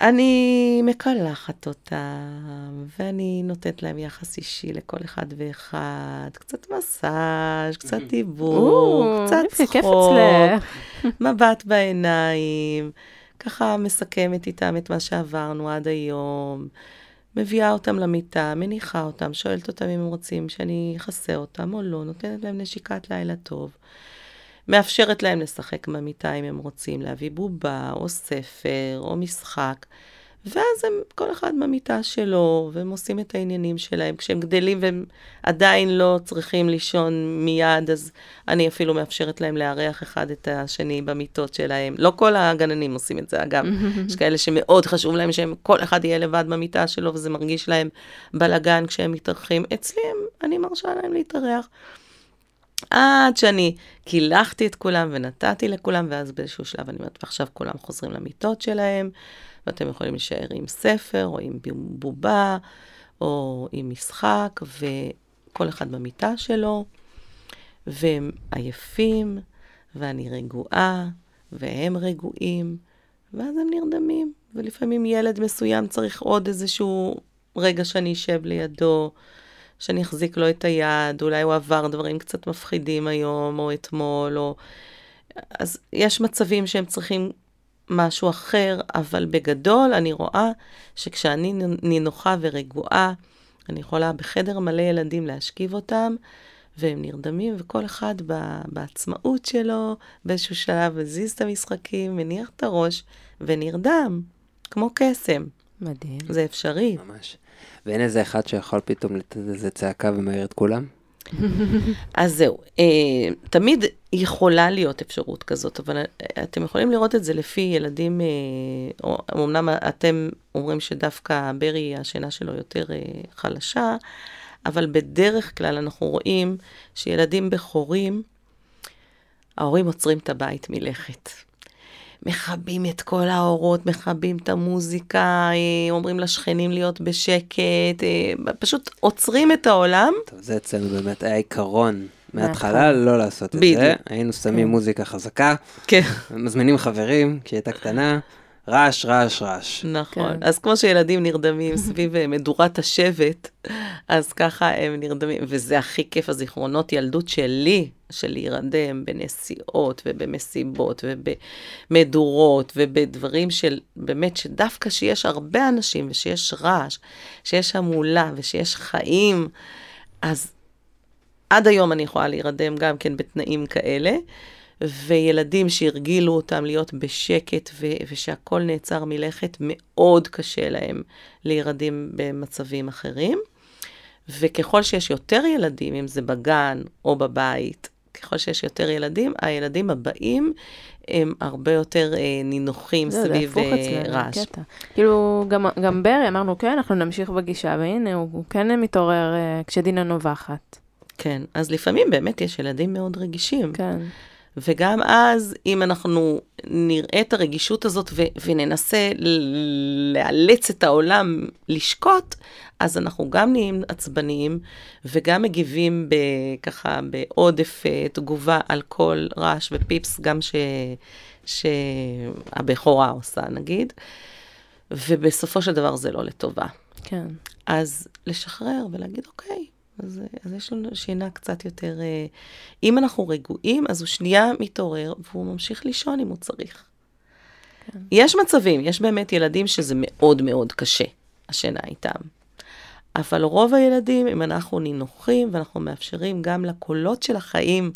אני מקלחת אותם, ואני נותנת להם יחס אישי לכל אחד ואחד, קצת מסאז', קצת דיבור, או, קצת צחוק. מבט בעיניים, ככה מסכמת איתם את מה שעברנו עד היום, מביאה אותם למיטה, מניחה אותם, שואלת אותם אם הם רוצים שאני אכסה אותם או לא, נותנת להם נשיקת לילה טוב. מאפשרת להם לשחק במיטה אם הם רוצים, להביא בובה או ספר או משחק. ואז הם, כל אחד במיטה שלו, והם עושים את העניינים שלהם. כשהם גדלים והם עדיין לא צריכים לישון מיד, אז אני אפילו מאפשרת להם לארח אחד את השני במיטות שלהם. לא כל הגננים עושים את זה, אגב. יש כאלה שמאוד חשוב להם שהם, כל אחד יהיה לבד במיטה שלו, וזה מרגיש להם בלאגן כשהם מתארחים. אצלי הם, אני מרשה להם להתארח. עד שאני קילחתי את כולם ונתתי לכולם, ואז באיזשהו שלב אני אומרת, ועכשיו כולם חוזרים למיטות שלהם, ואתם יכולים להישאר עם ספר, או עם בובה, או עם משחק, וכל אחד במיטה שלו, והם עייפים, ואני רגועה, והם רגועים, ואז הם נרדמים. ולפעמים ילד מסוים צריך עוד איזשהו רגע שאני אשב לידו, שאני אחזיק לו את היד, אולי הוא עבר דברים קצת מפחידים היום, או אתמול, או... אז יש מצבים שהם צריכים משהו אחר, אבל בגדול אני רואה שכשאני נינוחה ורגועה, אני יכולה בחדר מלא ילדים להשכיב אותם, והם נרדמים, וכל אחד בעצמאות שלו, באיזשהו שלב מזיז את המשחקים, מניח את הראש, ונרדם, כמו קסם. מדהים. זה אפשרי. ממש. ואין איזה אחד שיכול פתאום לתת איזה צעקה ומעיר את כולם? אז זהו, אה, תמיד יכולה להיות אפשרות כזאת, אבל אה, אתם יכולים לראות את זה לפי ילדים, אה, או, אמנם אתם אומרים שדווקא ברי, השינה שלו יותר חלשה, אבל בדרך כלל אנחנו רואים שילדים בכורים, ההורים עוצרים את הבית מלכת. מכבים את כל האורות, מכבים את המוזיקה, אה, אומרים לשכנים להיות בשקט, אה, פשוט עוצרים את העולם. טוב, זה אצלנו באמת היה עיקרון מההתחלה לא לעשות את זה. היינו שמים כן. מוזיקה חזקה, כן. מזמינים חברים, כשהיא הייתה קטנה, רעש, רעש, רעש. נכון. כן. אז כמו שילדים נרדמים סביב אה, מדורת השבט, אז ככה הם נרדמים, וזה הכי כיף, הזיכרונות ילדות שלי, של להירדם בנסיעות ובמסיבות ובמדורות ובדברים של, באמת, שדווקא שיש הרבה אנשים ושיש רעש, שיש המולה ושיש חיים, אז עד היום אני יכולה להירדם גם כן בתנאים כאלה. וילדים שהרגילו אותם להיות בשקט ו- ושהכול נעצר מלכת, מאוד קשה להם להירדם במצבים אחרים. וככל שיש יותר ילדים, אם זה בגן או בבית, ככל שיש יותר ילדים, הילדים הבאים הם הרבה יותר אה, נינוחים זה, סביב זה הפוך אה, רעש. קטע. כאילו, גם, גם ברי, אמרנו, כן, אנחנו נמשיך בגישה, והנה, הוא, הוא כן מתעורר אה, כשדינה נובחת. כן, אז לפעמים באמת יש ילדים מאוד רגישים. כן. וגם אז, אם אנחנו נראה את הרגישות הזאת ו- וננסה לאלץ את העולם לשקוט, אז אנחנו גם נהיים עצבניים וגם מגיבים ככה בעודף uh, תגובה על כל רעש ופיפס, גם ש- שהבכורה עושה, נגיד. ובסופו של דבר זה לא לטובה. כן. אז לשחרר ולהגיד, אוקיי, אז, אז יש לנו שינה קצת יותר... אה, אם אנחנו רגועים, אז הוא שנייה מתעורר, והוא ממשיך לישון אם הוא צריך. כן. יש מצבים, יש באמת ילדים שזה מאוד מאוד קשה, השינה איתם. אבל רוב הילדים, אם אנחנו נינוחים ואנחנו מאפשרים גם לקולות של החיים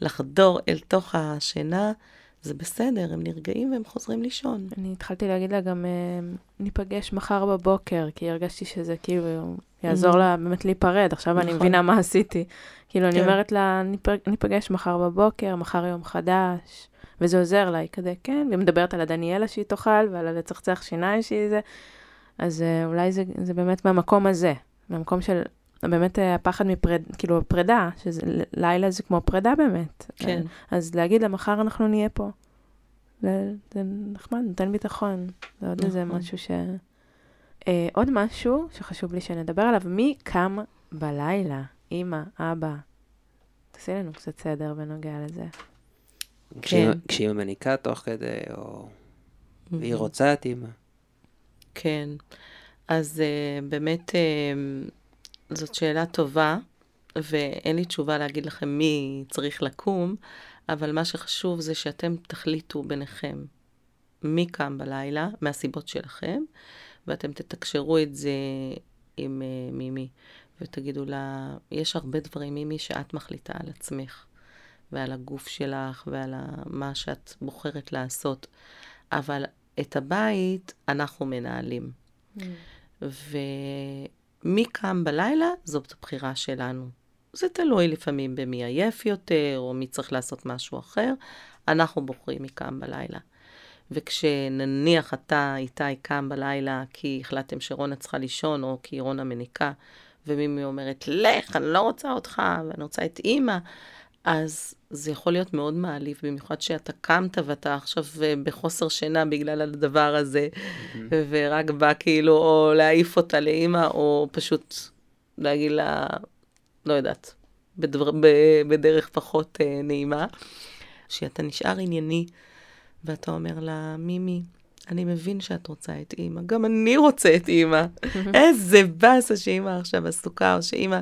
לחדור אל תוך השינה, זה בסדר, הם נרגעים והם חוזרים לישון. אני התחלתי להגיד לה גם, אה, ניפגש מחר בבוקר, כי הרגשתי שזה כאילו יעזור Mhm. לה באמת להיפרד. עכשיו אני נכון. מבינה מה עשיתי. כאילו, אני כן. אומרת לה, "ניפ- ניפגש מחר בבוקר, מחר יום חדש, וזה עוזר לה, היא כזה, כן, והיא מדברת על הדניאלה שהיא תאכל, ועל הלצחצח שיניים שהיא זה, אז אה, אולי זה, זה באמת מהמקום הזה, מהמקום של באמת אה, הפחד מפריד, כאילו, פרידה, שזה לילה זה כמו פרידה באמת. כן. אז להגיד לה, מחר אנחנו נהיה פה. זה, זה נחמד, נותן ביטחון. זה עוד איזה נכון. משהו ש... אה, עוד משהו שחשוב לי שנדבר עליו, מי קם בלילה? אמא, אבא. תעשי לנו קצת סדר בנוגע לזה. כשאימא- כן. כשאימא מניקה תוך כדי, או... והיא Mhm. רוצה את אימא. כן. אז uh, באמת uh, זאת שאלה טובה, ואין לי תשובה להגיד לכם מי צריך לקום, אבל מה שחשוב זה שאתם תחליטו ביניכם מי קם בלילה, מהסיבות שלכם, ואתם תתקשרו את זה עם uh, מימי, ותגידו לה, יש הרבה דברים, מימי, שאת מחליטה על עצמך, ועל הגוף שלך, ועל מה שאת בוחרת לעשות, אבל את הבית אנחנו מנהלים. ומי קם בלילה, זאת הבחירה שלנו. זה תלוי לפעמים במי עייף יותר, או מי צריך לעשות משהו אחר. אנחנו בוחרים מי קם בלילה. וכשנניח אתה, איתי, קם בלילה כי החלטתם שרונה צריכה לישון, או כי רונה מניקה, ומימי אומרת, לך, אני לא רוצה אותך, ואני רוצה את אימא, אז זה יכול להיות מאוד מעליב, במיוחד שאתה קמת ואתה עכשיו אה, בחוסר שינה בגלל הדבר הזה, ורק בא כאילו או להעיף אותה לאימא, או פשוט להגיד לה, לא יודעת, בדבר, ב, בדרך פחות אה, נעימה, שאתה נשאר ענייני, ואתה אומר לה, מימי, אני מבין שאת רוצה את אימא, גם אני רוצה את אימא. איזה באסה שאימא עכשיו עסוקה, או שאימא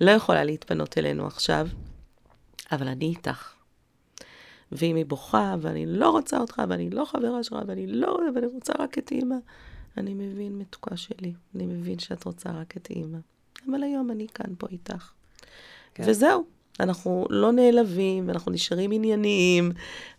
לא יכולה להתפנות אלינו עכשיו, אבל אני איתך. ואם היא בוכה, ואני לא רוצה אותך, ואני לא חברה שלך, ואני לא, ואני רוצה רק את אימא, אני מבין, מתוקה שלי, אני מבין שאת רוצה רק את אימא. אבל היום אני כאן פה איתך. כן. וזהו, אנחנו לא נעלבים, ואנחנו נשארים ענייניים,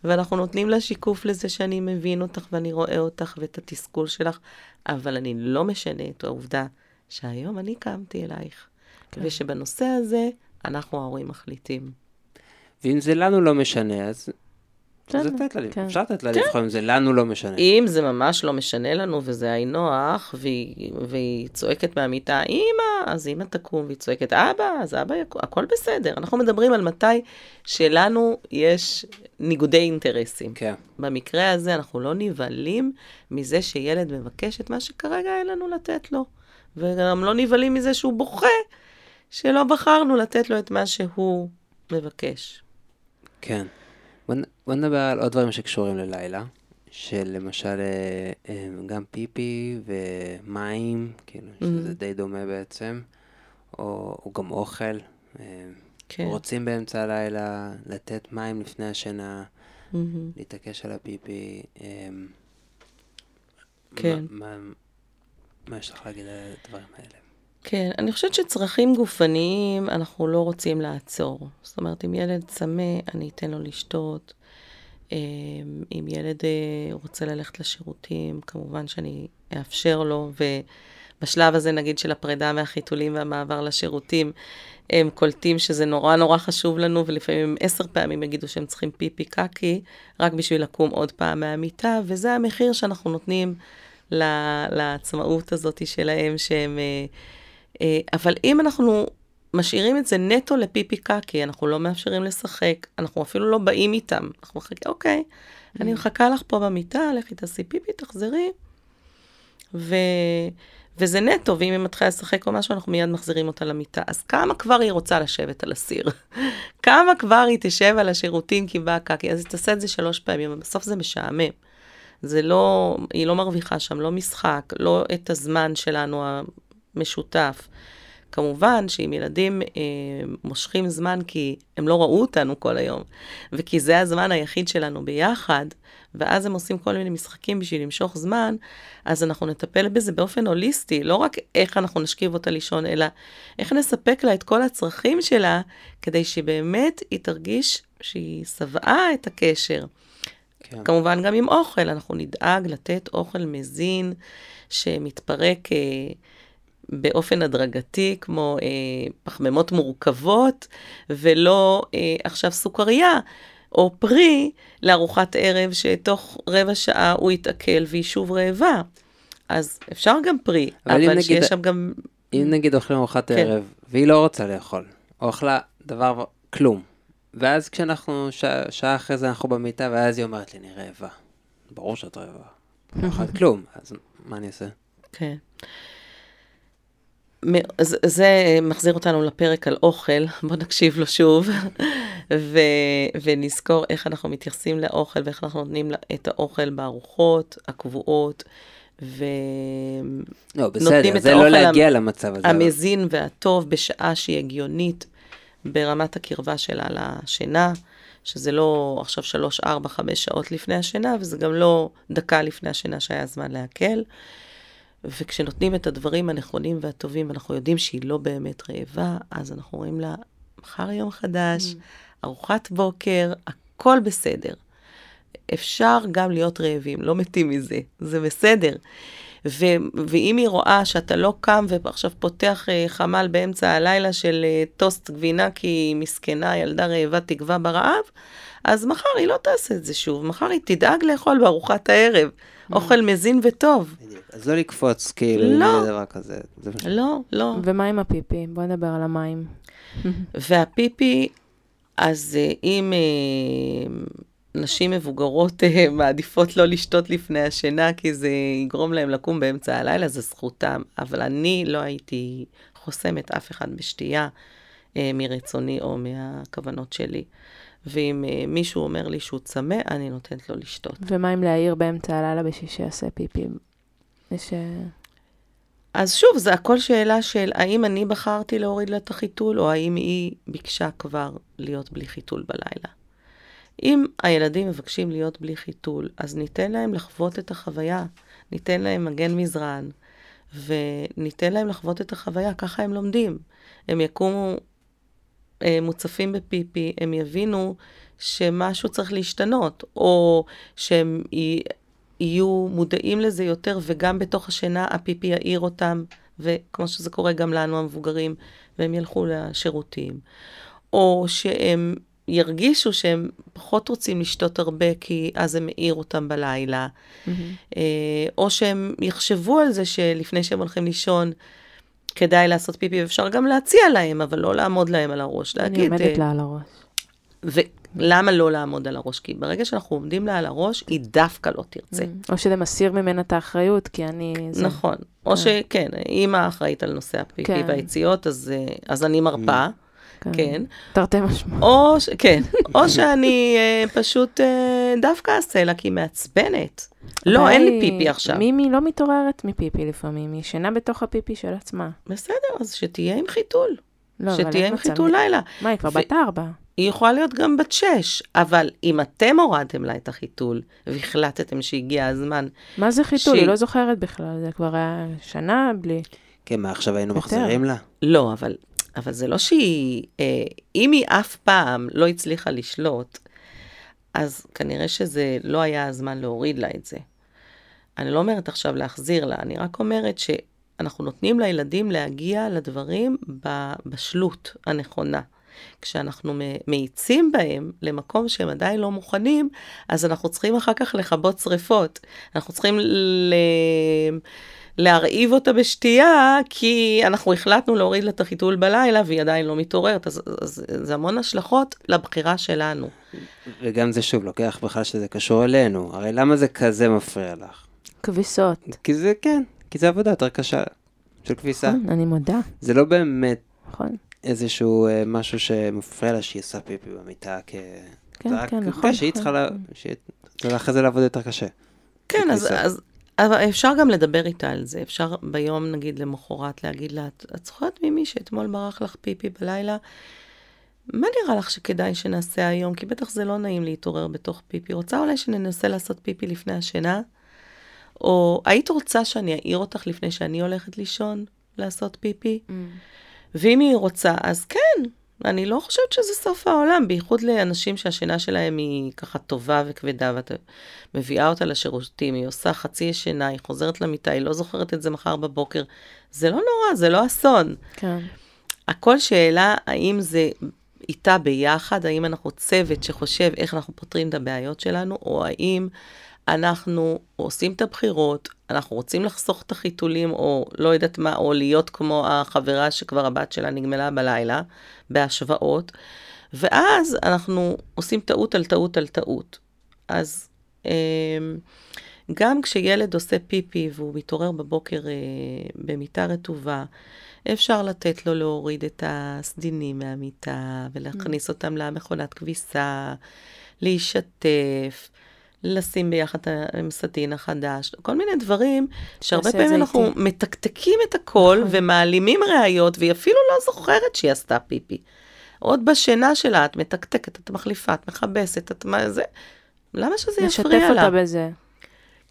ואנחנו נותנים לה שיקוף לזה שאני מבין אותך ואני רואה אותך ואת התסכול שלך, אבל אני לא משנה את העובדה שהיום אני קמתי אלייך, כן. כן. ושבנושא הזה אנחנו ההורים מחליטים. ואם זה לנו לא משנה, אז... אז לתת לה, כן. אפשר לתת לה לבחור אם זה לנו לא משנה. אם זה ממש לא משנה לנו וזה היי נוח, והיא, והיא צועקת מהמיטה, אמא, אז אמא תקום, והיא צועקת, אבא, אז אבא יקום, הכל בסדר. אנחנו מדברים על מתי שלנו יש ניגודי אינטרסים. כן. במקרה הזה אנחנו לא נבהלים מזה שילד מבקש את מה שכרגע אין לנו לתת לו. וגם לא נבהלים מזה שהוא בוכה שלא בחרנו לתת לו את מה שהוא מבקש. כן. בוא, נדבר על עוד דברים שקשורים ללילה, שלמשל אה, אה, גם פיפי ומים, כאילו, שזה Mhm. די דומה בעצם, או, או גם אוכל. אה, כן. רוצים באמצע הלילה לתת מים לפני השינה, מהמם. להתעקש על הפיפי. כן. מה, מה, מה יש לך להגיד על הדברים האלה? כן, אני חושבת שצרכים גופניים אנחנו לא רוצים לעצור. זאת אומרת, אם ילד צמא, אני אתן לו לשתות. אמ, אם ילד אה, רוצה ללכת לשירותים, כמובן שאני אאפשר לו, ובשלב הזה, נגיד, של הפרידה מהחיתולים והמעבר לשירותים, הם קולטים שזה נורא נורא חשוב לנו, ולפעמים עשר פעמים יגידו שהם צריכים פיפי קקי, רק בשביל לקום עוד פעם מהמיטה, וזה המחיר שאנחנו נותנים לעצמאות הזאת שלהם, שהם... אה, אה, אבל אם אנחנו משאירים את זה נטו לפיפי קקי, אנחנו לא מאפשרים לשחק, אנחנו אפילו לא באים איתם. אנחנו מחכים, אוקיי, אני מחכה לך פה במיטה, לכי תעשי פיפי, תחזרי. ו... וזה נטו, ואם היא מתחילה לשחק או משהו, אנחנו מיד מחזירים אותה למיטה. אז כמה כבר היא רוצה לשבת על הסיר? כמה כבר היא תשב על השירותים כי באה קקי? אז היא תעשה את זה שלוש פעמים, אבל בסוף זה משעמם. זה לא, היא לא מרוויחה שם, לא משחק, לא את הזמן שלנו המשותף. כמובן שאם ילדים אה, מושכים זמן כי הם לא ראו אותנו כל היום, וכי זה הזמן היחיד שלנו ביחד, ואז הם עושים כל מיני משחקים בשביל למשוך זמן, אז אנחנו נטפל בזה באופן הוליסטי, לא רק איך אנחנו נשכיב אותה לישון, אלא איך נספק לה את כל הצרכים שלה, כדי שבאמת היא תרגיש שהיא שבעה את הקשר. כן. כמובן גם עם אוכל, אנחנו נדאג לתת אוכל מזין שמתפרק אה, באופן הדרגתי, כמו אה, פחמימות מורכבות, ולא אה, עכשיו סוכריה. או פרי לארוחת ערב, שתוך רבע שעה הוא יתעכל והיא שוב רעבה. אז אפשר גם פרי, אבל, אבל שיש שם גם... אם נגיד אוכלים ארוחת כן. ערב, והיא לא רוצה לאכול, או אכלה דבר, כלום, ואז כשאנחנו, שעה, שעה אחרי זה אנחנו במיטה, ואז היא אומרת לי, אני רעבה. ברור שאת רעבה. לא אכלת כלום, אז מה אני אעשה? כן. זה, זה מחזיר אותנו לפרק על אוכל, בואו נקשיב לו שוב, ו, ונזכור איך אנחנו מתייחסים לאוכל ואיך אנחנו נותנים את האוכל בארוחות הקבועות, ונותנים לא, בסדר, זה לא להגיע למצב הזה. המזין והטוב בשעה שהיא הגיונית ברמת הקרבה שלה לשינה, שזה לא עכשיו שלוש, ארבע, חמש שעות לפני השינה, וזה גם לא דקה לפני השינה שהיה זמן להקל. וכשנותנים את הדברים הנכונים והטובים, ואנחנו יודעים שהיא לא באמת רעבה, אז אנחנו אומרים לה, מחר יום חדש, mm. ארוחת בוקר, הכל בסדר. אפשר גם להיות רעבים, לא מתים מזה, זה בסדר. ו- ואם היא רואה שאתה לא קם ועכשיו פותח uh, חמ"ל באמצע הלילה של uh, טוסט גבינה כי היא מסכנה, ילדה רעבה תקווה ברעב, אז מחר היא לא תעשה את זה שוב, מחר היא תדאג לאכול בארוחת הערב. אוכל מזין וטוב. אז לא לקפוץ, כאילו, לא. דבר כזה. לא, לא. ומה עם הפיפי? בוא נדבר על המים. והפיפי, אז אה, אם אה, נשים מבוגרות אה, מעדיפות לא לשתות לפני השינה, כי זה יגרום להם לקום באמצע הלילה, זה זכותם. אבל אני לא הייתי חוסמת אף אחד בשתייה מרצוני או מהכוונות שלי. ואם uh, מישהו אומר לי שהוא צמא, אני נותנת לו לשתות. ומה אם להעיר באמצע הלילה בשביל שיעשה פיפי? יש... אה, אז שוב, זה הכל שאלה של האם אני בחרתי להוריד לה את החיתול, או האם היא ביקשה כבר להיות בלי חיתול בלילה. אם הילדים מבקשים להיות בלי חיתול, אז ניתן להם לחוות את החוויה, ניתן להם מגן מזרן, וניתן להם לחוות את החוויה, ככה הם לומדים. הם יקומו מוצפים בפיפי, הם יבינו שמשהו צריך להשתנות, או שהם יהיו מודעים לזה יותר, וגם בתוך השינה הפיפי יעיר אותם, וכמו שזה קורה גם לנו המבוגרים, והם ילכו לשירותים. או שהם ירגישו שהם פחות רוצים לשתות הרבה, כי אז זה מעיר אותם בלילה. Mm-hmm. או שהם יחשבו על זה שלפני שהם הולכים לישון, כדאי לעשות פיפי, ואפשר גם להציע להם, אבל לא לעמוד להם על הראש. אני להגיד, עומדת לה על הראש. ולמה לא לעמוד על הראש? כי ברגע שאנחנו עומדים לה על הראש, היא דווקא לא תרצה. Mm. או שזה מסיר ממנה את האחריות, כי אני... זה... נכון. או כן. שכן, אימא אחראית על נושא הפיפי כן. והיציאות, אז, אה, אז אני מרפה. כן. כן. תרתי משמעות. או, כן, או שאני uh, פשוט uh, דווקא אעשה לה, כי היא מעצבנת. לא, אין לי פיפי עכשיו. מימי לא מתעוררת מפיפי לפעמים, היא ישנה בתוך הפיפי של עצמה. בסדר, אז שתהיה עם חיתול. לא, שתהיה עם חיתול לילה. מה, היא כבר בת ארבע. היא יכולה להיות גם בת שש, אבל אם אתם הורדתם לה את החיתול, והחלטתם שהגיע הזמן... מה זה חיתול? היא לא זוכרת בכלל, זה כבר היה שנה בלי... כן, מה עכשיו היינו מחזירים לה? לא, אבל, אבל זה לא שהיא... אה, אם היא אף פעם לא הצליחה לשלוט, אז כנראה שזה לא היה הזמן להוריד לה את זה. אני לא אומרת עכשיו להחזיר לה, אני רק אומרת שאנחנו נותנים לילדים להגיע לדברים בבשלות הנכונה. כשאנחנו מאיצים בהם למקום שהם עדיין לא מוכנים, אז אנחנו צריכים אחר כך לכבות שריפות. אנחנו צריכים ל... להרעיב אותה בשתייה, כי אנחנו החלטנו להוריד לה את החיתול בלילה והיא עדיין לא מתעוררת, אז, אז זה המון השלכות לבחירה שלנו. וגם זה שוב, לוקח בכלל שזה קשור אלינו. הרי למה זה כזה מפריע לך? כביסות. כי זה, כן, כי זה עבודה יותר קשה של כביסה. נכון, אני מודה. זה לא באמת נכון. איזשהו uh, משהו שמפריע לה שהיא עושה פיפי במיטה כ... כן, כן, נכון. שהיא צריכה, לה... שהיא... אחרי זה לעבוד יותר קשה. כן, אז, אז, אבל אפשר גם לדבר איתה על זה. אפשר ביום, נגיד, למחרת להגיד לה, את זוכרת ממי שאתמול ברח לך פיפי בלילה? מה נראה לך שכדאי שנעשה היום? כי בטח זה לא נעים להתעורר בתוך פיפי. רוצה אולי שננסה לעשות פיפי לפני השינה? או היית רוצה שאני אעיר אותך לפני שאני הולכת לישון לעשות פיפי? Mm. ואם היא רוצה, אז כן, אני לא חושבת שזה סוף העולם, בייחוד לאנשים שהשינה שלהם היא ככה טובה וכבדה, ואת מביאה אותה לשירותים, היא עושה חצי ישנה, היא חוזרת למיטה, היא לא זוכרת את זה מחר בבוקר. זה לא נורא, זה לא אסון. כן. הכל שאלה האם זה איתה ביחד, האם אנחנו צוות שחושב איך אנחנו פותרים את הבעיות שלנו, או האם אנחנו עושים את הבחירות, אנחנו רוצים לחסוך את החיתולים, או לא יודעת מה, או להיות כמו החברה שכבר הבת שלה נגמלה בלילה, בהשוואות, ואז אנחנו עושים טעות על טעות על טעות. אז אמ, גם כשילד עושה פיפי והוא מתעורר בבוקר אה, במיטה רטובה, אפשר לתת לו להוריד את הסדינים מהמיטה ולהכניס אותם למכונת כביסה, להשתף. לשים ביחד עם סדין החדש, כל מיני דברים שהרבה פעמים אנחנו איתי. מתקתקים את הכל נכון. ומעלימים ראיות, והיא אפילו לא זוכרת שהיא עשתה פיפי. עוד בשינה שלה את מתקתקת, את מחליפה, את מכבסת, את מה זה, למה שזה לשתף יפריע לה? אותה בזה.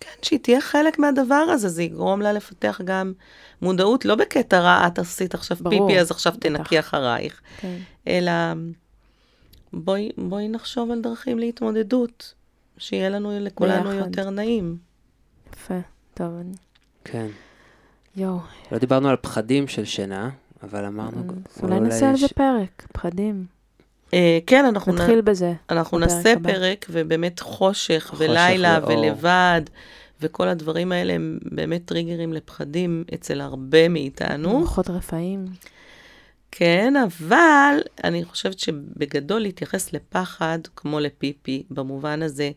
כן, שהיא תהיה חלק מהדבר הזה, זה יגרום לה לפתח גם מודעות, לא בקטע רע, את עשית עכשיו ברור, פיפי, אז עכשיו בטח. תנקי אחרייך, כן. אלא בואי, בואי נחשוב על דרכים להתמודדות, שיהיה לנו, לכולנו ביחד. יותר נעים. יפה. טוב, אני... כן. יואו. לא דיברנו על פחדים של שינה, אבל אמרנו... אז אולי נעשה על זה פרק, פחדים. אה, כן, אנחנו, נ... נתחיל בזה. אנחנו בפרק נעשה הבא. פרק, ובאמת חושך, חושך ולילה. ולבד, וכל הדברים האלה הם באמת טריגרים לפחדים אצל הרבה מאיתנו. מוחות רפאים. כן, אבל אני חושבת שבגדול להתייחס לפחד כמו לפיפי, במובן הזה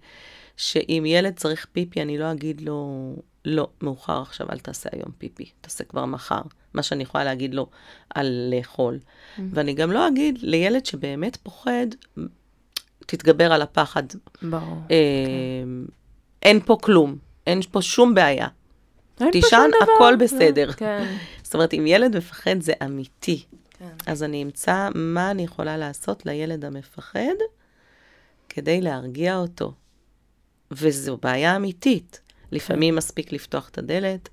שאם ילד צריך פיפי, אני לא אגיד לו, לא, מאוחר עכשיו, אל תעשה היום פיפי, תעשה כבר מחר. מה שאני יכולה להגיד לו על לאכול. ואני גם לא אגיד לילד שבאמת פוחד, תתגבר על הפחד. ברור. אה, אין פה כלום, אין פה שום בעיה. תישן. הכל לא, בסדר. כן. זאת אומרת, אם ילד מפחד זה אמיתי. כן. אז אני אמצא מה אני יכולה לעשות לילד המפחד כדי להרגיע אותו. וזו בעיה אמיתית. לפעמים מספיק לפתוח את הדלת,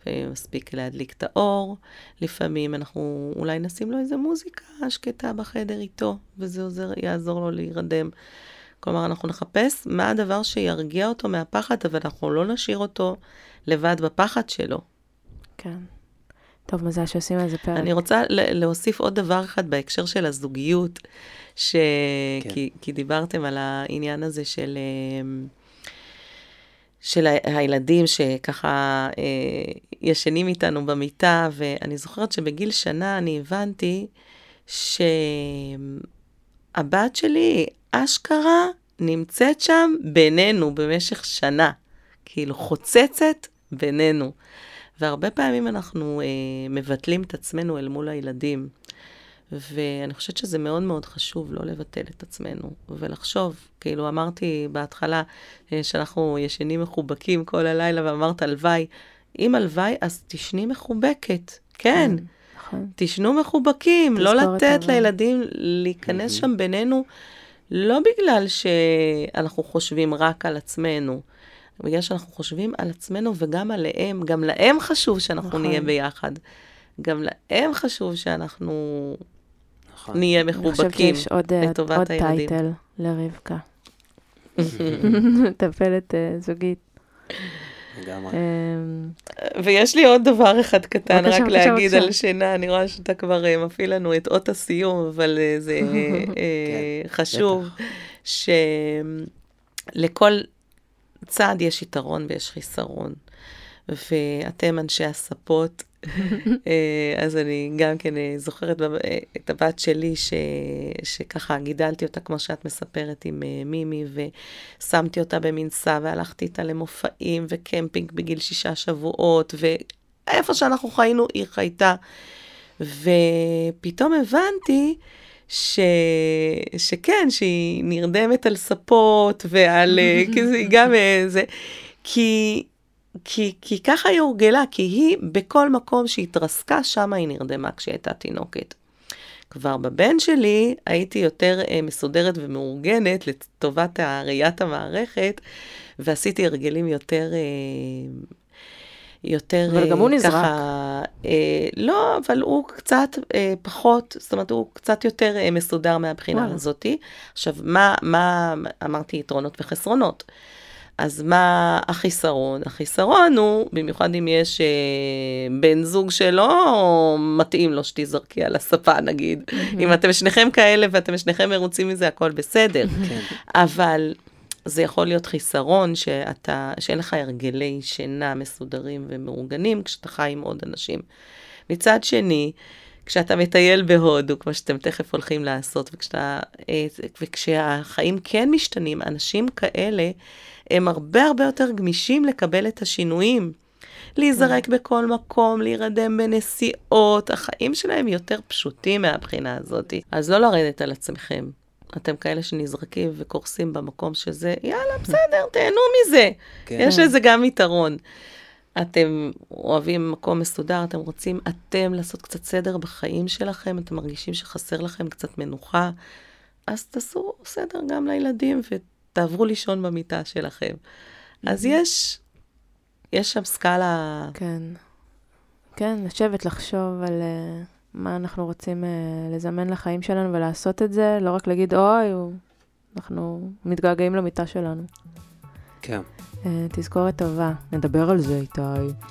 לפעמים מספיק להדליק את האור, לפעמים אנחנו אולי נשים לו איזה מוזיקה שקטה בחדר איתו, וזה עוזר, יעזור לו להירדם. כלומר, אנחנו נחפש מה הדבר שירגיע אותו מהפחד, אבל אנחנו לא נשאיר אותו לבד בפחד שלו. כן. טוב, מזל שעושים על זה פרק. אני רוצה ל- להוסיף עוד דבר אחד בהקשר של הזוגיות, ש... כן. כי, כי דיברתם על העניין הזה של, אה, של הילדים שככה אה, ישנים איתנו במיטה, ואני זוכרת שבגיל שנה אני הבנתי שהבת שלי, אשכרה, נמצאת שם בינינו במשך שנה. כאילו, חוצצת בינינו. והרבה פעמים אנחנו אה, מבטלים את עצמנו אל מול הילדים. ואני חושבת שזה מאוד מאוד חשוב לא לבטל את עצמנו, ולחשוב, כאילו אמרתי בהתחלה אה, שאנחנו ישנים מחובקים כל הלילה, ואמרת הלוואי, אם הלוואי, אז תשני מחובקת, כן. נכון. תשנו מחובקים, לא לתת הלוואי. לילדים להיכנס שם בינינו, לא בגלל שאנחנו חושבים רק על עצמנו, בגלל שאנחנו חושבים על עצמנו וגם עליהם, גם להם חשוב שאנחנו נכון. נהיה ביחד. גם להם חשוב שאנחנו נכון. נהיה אני חושבת מחובקים שיש עוד, אה, לטובת עוד הילדים. טייטל לרבקה. מטפלת אה, זוגית. לגמרי. אמ, ויש לי עוד דבר אחד קטן, רק להגיד. על שינה, אני רואה שאתה כבר אה, מפעיל לנו את אות הסיום, אבל זה אה, חשוב, שלכל צעד יש יתרון ויש חיסרון. ואתם אנשי הספות, אה, אז אני גם כן אה, זוכרת אה, את הבת שלי, ש... שככה גידלתי אותה, כמו שאת מספרת, עם מימי, ושמתי אותה במנסה, והלכתי איתה למופעים וקמפינג בגיל שישה שבועות, ואיפה שאנחנו חיינו, היא חייתה. ופתאום הבנתי ש... שכן, שהיא נרדמת על ספות ועל... אה, כי זה גם איזה... כי... כי, כי ככה היא הורגלה, כי היא בכל מקום שהיא התרסקה, שמה היא נרדמה כשהיא הייתה תינוקת. כבר בבן שלי הייתי יותר אה, מסודרת ומאורגנת לטובת ראיית המערכת, ועשיתי הרגלים יותר, אה, יותר... אבל גם הוא אה, נזרק. ככה, אה, לא, אבל הוא קצת אה, פחות, זאת אומרת, הוא קצת יותר אה, מסודר מהבחינה וואלה. הזאתי. עכשיו, מה, מה, אמרתי יתרונות וחסרונות. אז מה החיסרון? החיסרון הוא, במיוחד אם יש אה, בן זוג שלא מתאים לו שתזרקי על הספה נגיד. אם אתם שניכם כאלה ואתם שניכם מרוצים מזה, הכל בסדר. אבל זה יכול להיות חיסרון שאתה, שאין לך הרגלי שינה מסודרים ומאורגנים כשאתה חי עם עוד אנשים. מצד שני, כשאתה מטייל בהודו, כמו שאתם תכף הולכים לעשות, וכשאתה, אה, וכשהחיים כן משתנים, אנשים כאלה הם הרבה הרבה יותר גמישים לקבל את השינויים. להיזרק בכל מקום, להירדם בנסיעות, החיים שלהם יותר פשוטים מהבחינה הזאת. אז לא לרדת על עצמכם. אתם כאלה שנזרקים וקורסים במקום שזה, יאללה, בסדר, תהנו מזה. כן. יש לזה גם יתרון. אתם אוהבים מקום מסודר, אתם רוצים אתם לעשות קצת סדר בחיים שלכם, אתם מרגישים שחסר לכם קצת מנוחה, אז תעשו סדר גם לילדים ותעברו לישון במיטה שלכם. אז יש, יש שם סקאלה, כן. כן, לשבת, לחשוב על uh, מה אנחנו רוצים uh, לזמן לחיים שלנו ולעשות את זה, לא רק להגיד, אוי, הוא- אנחנו מתגעגעים למיטה שלנו. כן. Uh, תזכורת טובה, נדבר על זה, איתי.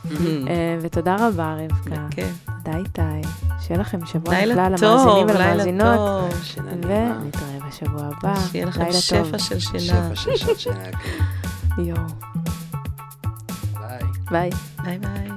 Uh, ותודה רבה, רבקה. כן. תודה, איתי. שיהיה לכם שבוע נפלא למאזינים ולמאזינות. ונתראה בשבוע הבא. שיהיה לכם שפע טוב. של שינה. שפע של שינה, כן. יואו. ביי. ביי. ביי ביי.